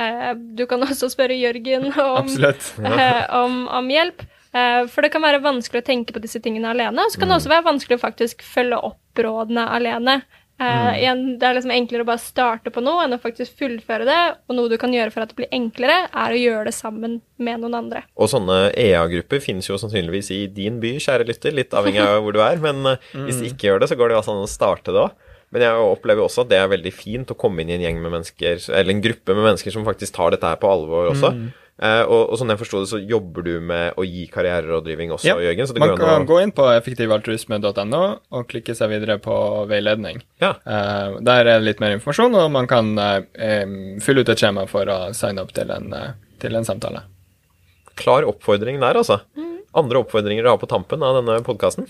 Eh, du kan også spørre Jørgen om, [LAUGHS] eh, om, om hjelp. Eh, for det kan være vanskelig å tenke på disse tingene alene, og så kan det også være vanskelig å faktisk følge opp rådene alene. Eh, igjen, det er liksom enklere å bare starte på noe enn å faktisk fullføre det. Og noe du kan gjøre for at det blir enklere, er å gjøre det sammen med noen andre. Og sånne EA-grupper finnes jo sannsynligvis i din by, kjære lytter, litt avhengig av hvor du er. Men mm. hvis du ikke gjør det, så går det jo altså an å starte det òg. Men jeg opplever også at det er veldig fint å komme inn i en gjeng med mennesker, eller en gruppe med mennesker som faktisk tar dette her på alvor også. Eh, og, og sånn jeg forsto det, så jobber du med å gi karriererådgivning også, Ja, Jørgen. Så det Man går kan an å gå inn på effektivaltruisme.no og klikke seg videre på veiledning. Ja. Eh, der er det litt mer informasjon, og man kan eh, fylle ut et skjema for å signe opp til en, eh, til en samtale. Klar oppfordring der, altså. Andre oppfordringer du har på tampen av denne podkasten?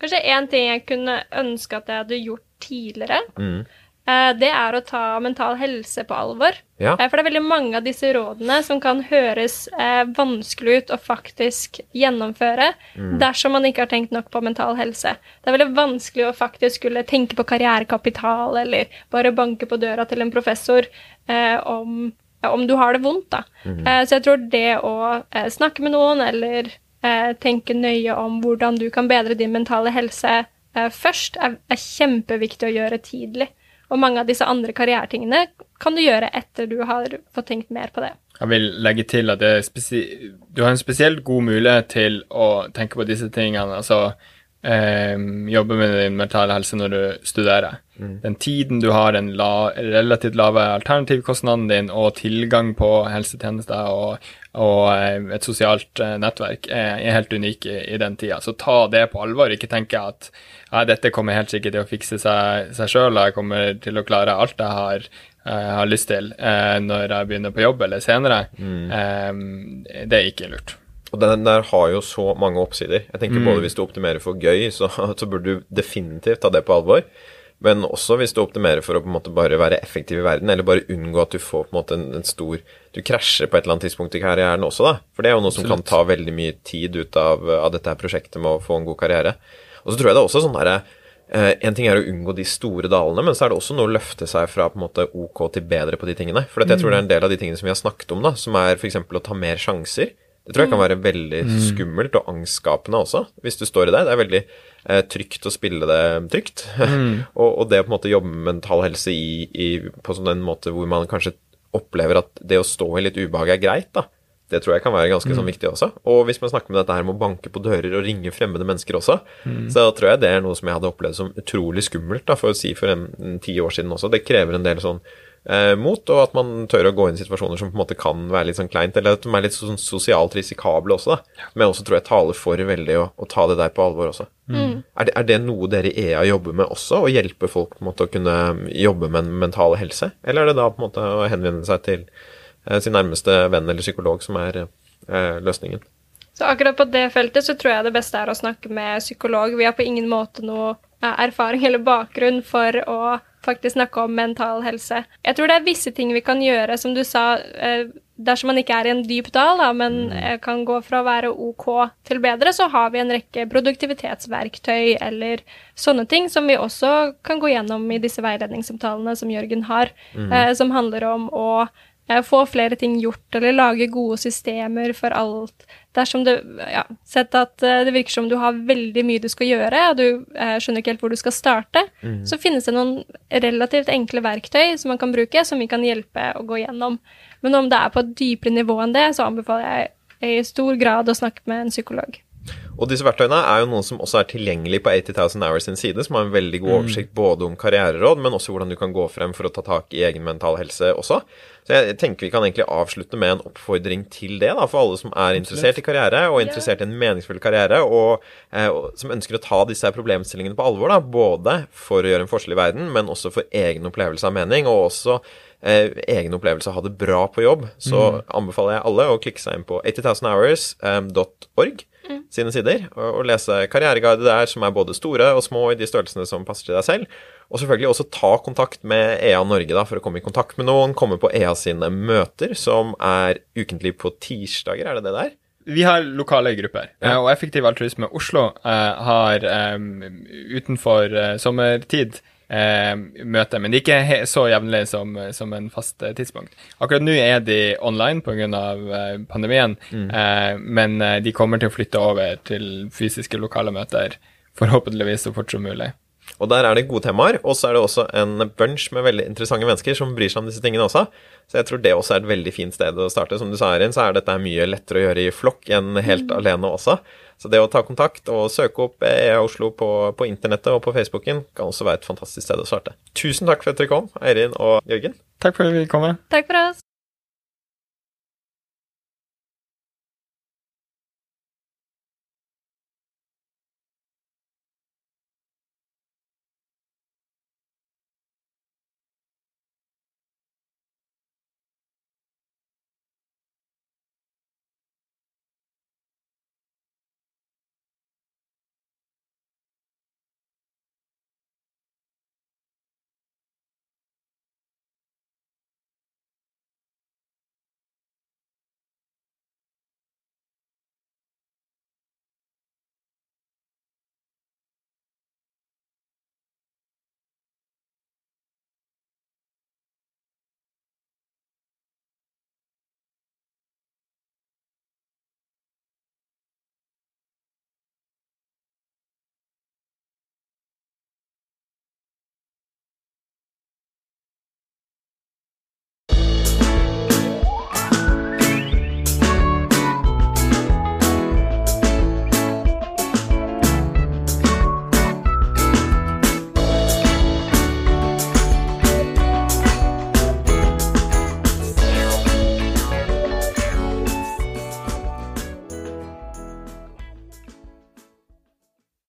Kanskje én ting jeg kunne ønske at jeg hadde gjort tidligere, Mm. eh, det er å ta mental helse på alvor. Ja. Eh, For det er veldig mange av disse rådene som kan høres eh, vanskelig ut å faktisk gjennomføre dersom man ikke har tenkt nok på mental helse. Det er veldig vanskelig å faktisk skulle tenke på karrierekapital eller bare banke på døra til en professor om, om du har det vondt, da. Mm. så jeg tror det å snakke med noen eller tenke nøye om hvordan du kan bedre din mentale helse eh, først, er, er kjempeviktig å gjøre tidlig. Og mange av disse andre karrieretingene kan du gjøre etter du har fått tenkt mer på det. Jeg vil legge til at du har en spesielt god mulighet til å tenke på disse tingene. Altså em, jobbe med din mentale helse når du studerer. Den tiden du har, den la, relativt lave alternativkostnaden din og tilgang på helsetjenester og, og eh, et sosialt eh, nettverk er, er helt unik i, i den tida. Så ta det på alvor. Ikke tenke at ja, dette kommer helt sikkert til å fikse seg, sjøl, jeg kommer til å klare alt jeg har jeg har lyst til eh, når jeg begynner på jobb eller senere, mm. det er ikke lurt. Og den der har jo så mange oppsider. Jeg tenker både hvis du optimerer for gøy, så, [LAUGHS] så burde du definitivt ta det på alvor. Men også hvis du optimerer for å på en måte bare være effektiv i verden, eller bare unngå at du får på en måte en, en stor Du krasjer på et eller annet tidspunkt i karrieren også, da. For det er jo noe som kan ta veldig mye tid ut av, av dette her prosjektet med å få en god karriere. Og så tror jeg det er også sånn derre eh, En ting er å unngå de store dalene, men så er det også noe å løfte seg fra på en måte OK til bedre på de tingene. For jeg tror det er en del av de tingene som vi har snakket om, da, som er f.eks. å ta mer sjanser. Det tror jeg kan være veldig skummelt og angstskapende også, hvis du står i det. Det er veldig eh, trygt å spille det trygt. [LAUGHS] og, og det å på en måte jobbe med mental helse i, i, på sånn en måte hvor man kanskje opplever at det å stå i litt ubehag er greit, da. Det tror jeg kan være ganske sånn viktig også. Og hvis man snakker med dette her med å banke på dører og ringe fremmede mennesker også, så tror jeg det er noe som jeg hadde opplevd som utrolig skummelt, da, for å si for en, en ti år siden også. Det krever en del sånn eh, mot, og at man tør å gå inn i situasjoner som på en måte kan være litt sånn kleint, eller at de er litt sånn sosialt risikable også, da. Men jeg også tror jeg taler for veldig å, å ta det der på alvor også. Er, det, er det noe dere i EA jobber med også, å hjelpe folk på en måte å kunne jobbe med mental helse, eller er det da på en måte å henvende seg til eh, sin nærmeste venn eller psykolog som er eh, løsningen? Så akkurat på det feltet så tror jeg det beste er å snakke med psykolog. Vi har på ingen måte noe eh, erfaring eller bakgrunn for å faktisk snakke om mental helse. Jeg tror det er visse ting vi kan gjøre, som du sa, eh, dersom man ikke er i en dyp dal, da, men eh, kan gå fra å være OK til bedre, så har vi en rekke produktivitetsverktøy eller sånne ting som vi også kan gå gjennom i disse veiledningssamtalene som Jørgen har, mm. som handler om å eh, få flere ting gjort, eller lage gode systemer for alt. Dersom det ja, Sett at eh, det virker som du har veldig mye du skal gjøre, og du eh, skjønner ikke helt hvor du skal starte, så finnes det noen relativt enkle verktøy som man kan bruke, som vi kan hjelpe å gå gjennom. Men om det er på et dypere nivå enn det, så anbefaler jeg i stor grad å snakke med en psykolog. Og disse verktøyene er jo noen som også er tilgjengelig på 80,000 Hours sin side, som har en veldig god oversikt både om karriereråd, men også hvordan du kan gå frem for å ta tak i egen mental helse også. Så jeg tenker vi kan egentlig avslutte med en oppfordring til det, da, for alle som er interessert i karriere, og interessert i en meningsfull karriere, og, eh, og som ønsker å ta disse problemstillingene på alvor, da, både for å gjøre en forskjell i verden, men også for egen opplevelse av mening, og også eh, egen opplevelse av å ha det bra på jobb, så anbefaler jeg alle å klikke seg inn på 80,000hours.org sine sider, og, og lese karriereguider der som er både store og små i de størrelsene som passer til deg selv. Og selvfølgelig også ta kontakt med EA Norge da, for å komme i kontakt med noen. Komme på EA sine møter, som er ukentlig på tirsdager, er det det der? Vi har lokale grupper, Ja. eh, og Effektiv altruisme Oslo eh, har eh, utenfor eh, sommertid eh, møte, men de ikke så jevnlig som, som en fast eh, tidspunkt. Akkurat nå er de online pga. Eh, pandemien, eh, men de kommer til å flytte over til fysiske lokale møter, forhåpentligvis så fort som mulig. Og der er det gode temaer, og så er det også en bunch med veldig interessante mennesker som bryr seg om disse tingene også. Så jeg tror det også er et veldig fint sted å starte. Som du sa, Erin, så er dette mye lettere å gjøre i flokk enn helt alene også. Så det å ta kontakt og søke opp EA Oslo på, på internettet og på Facebooken kan også være et fantastisk sted å starte. Tusen takk for at dere kom, Eirin og Jørgen. Takk for at vi kom. med. Takk for oss.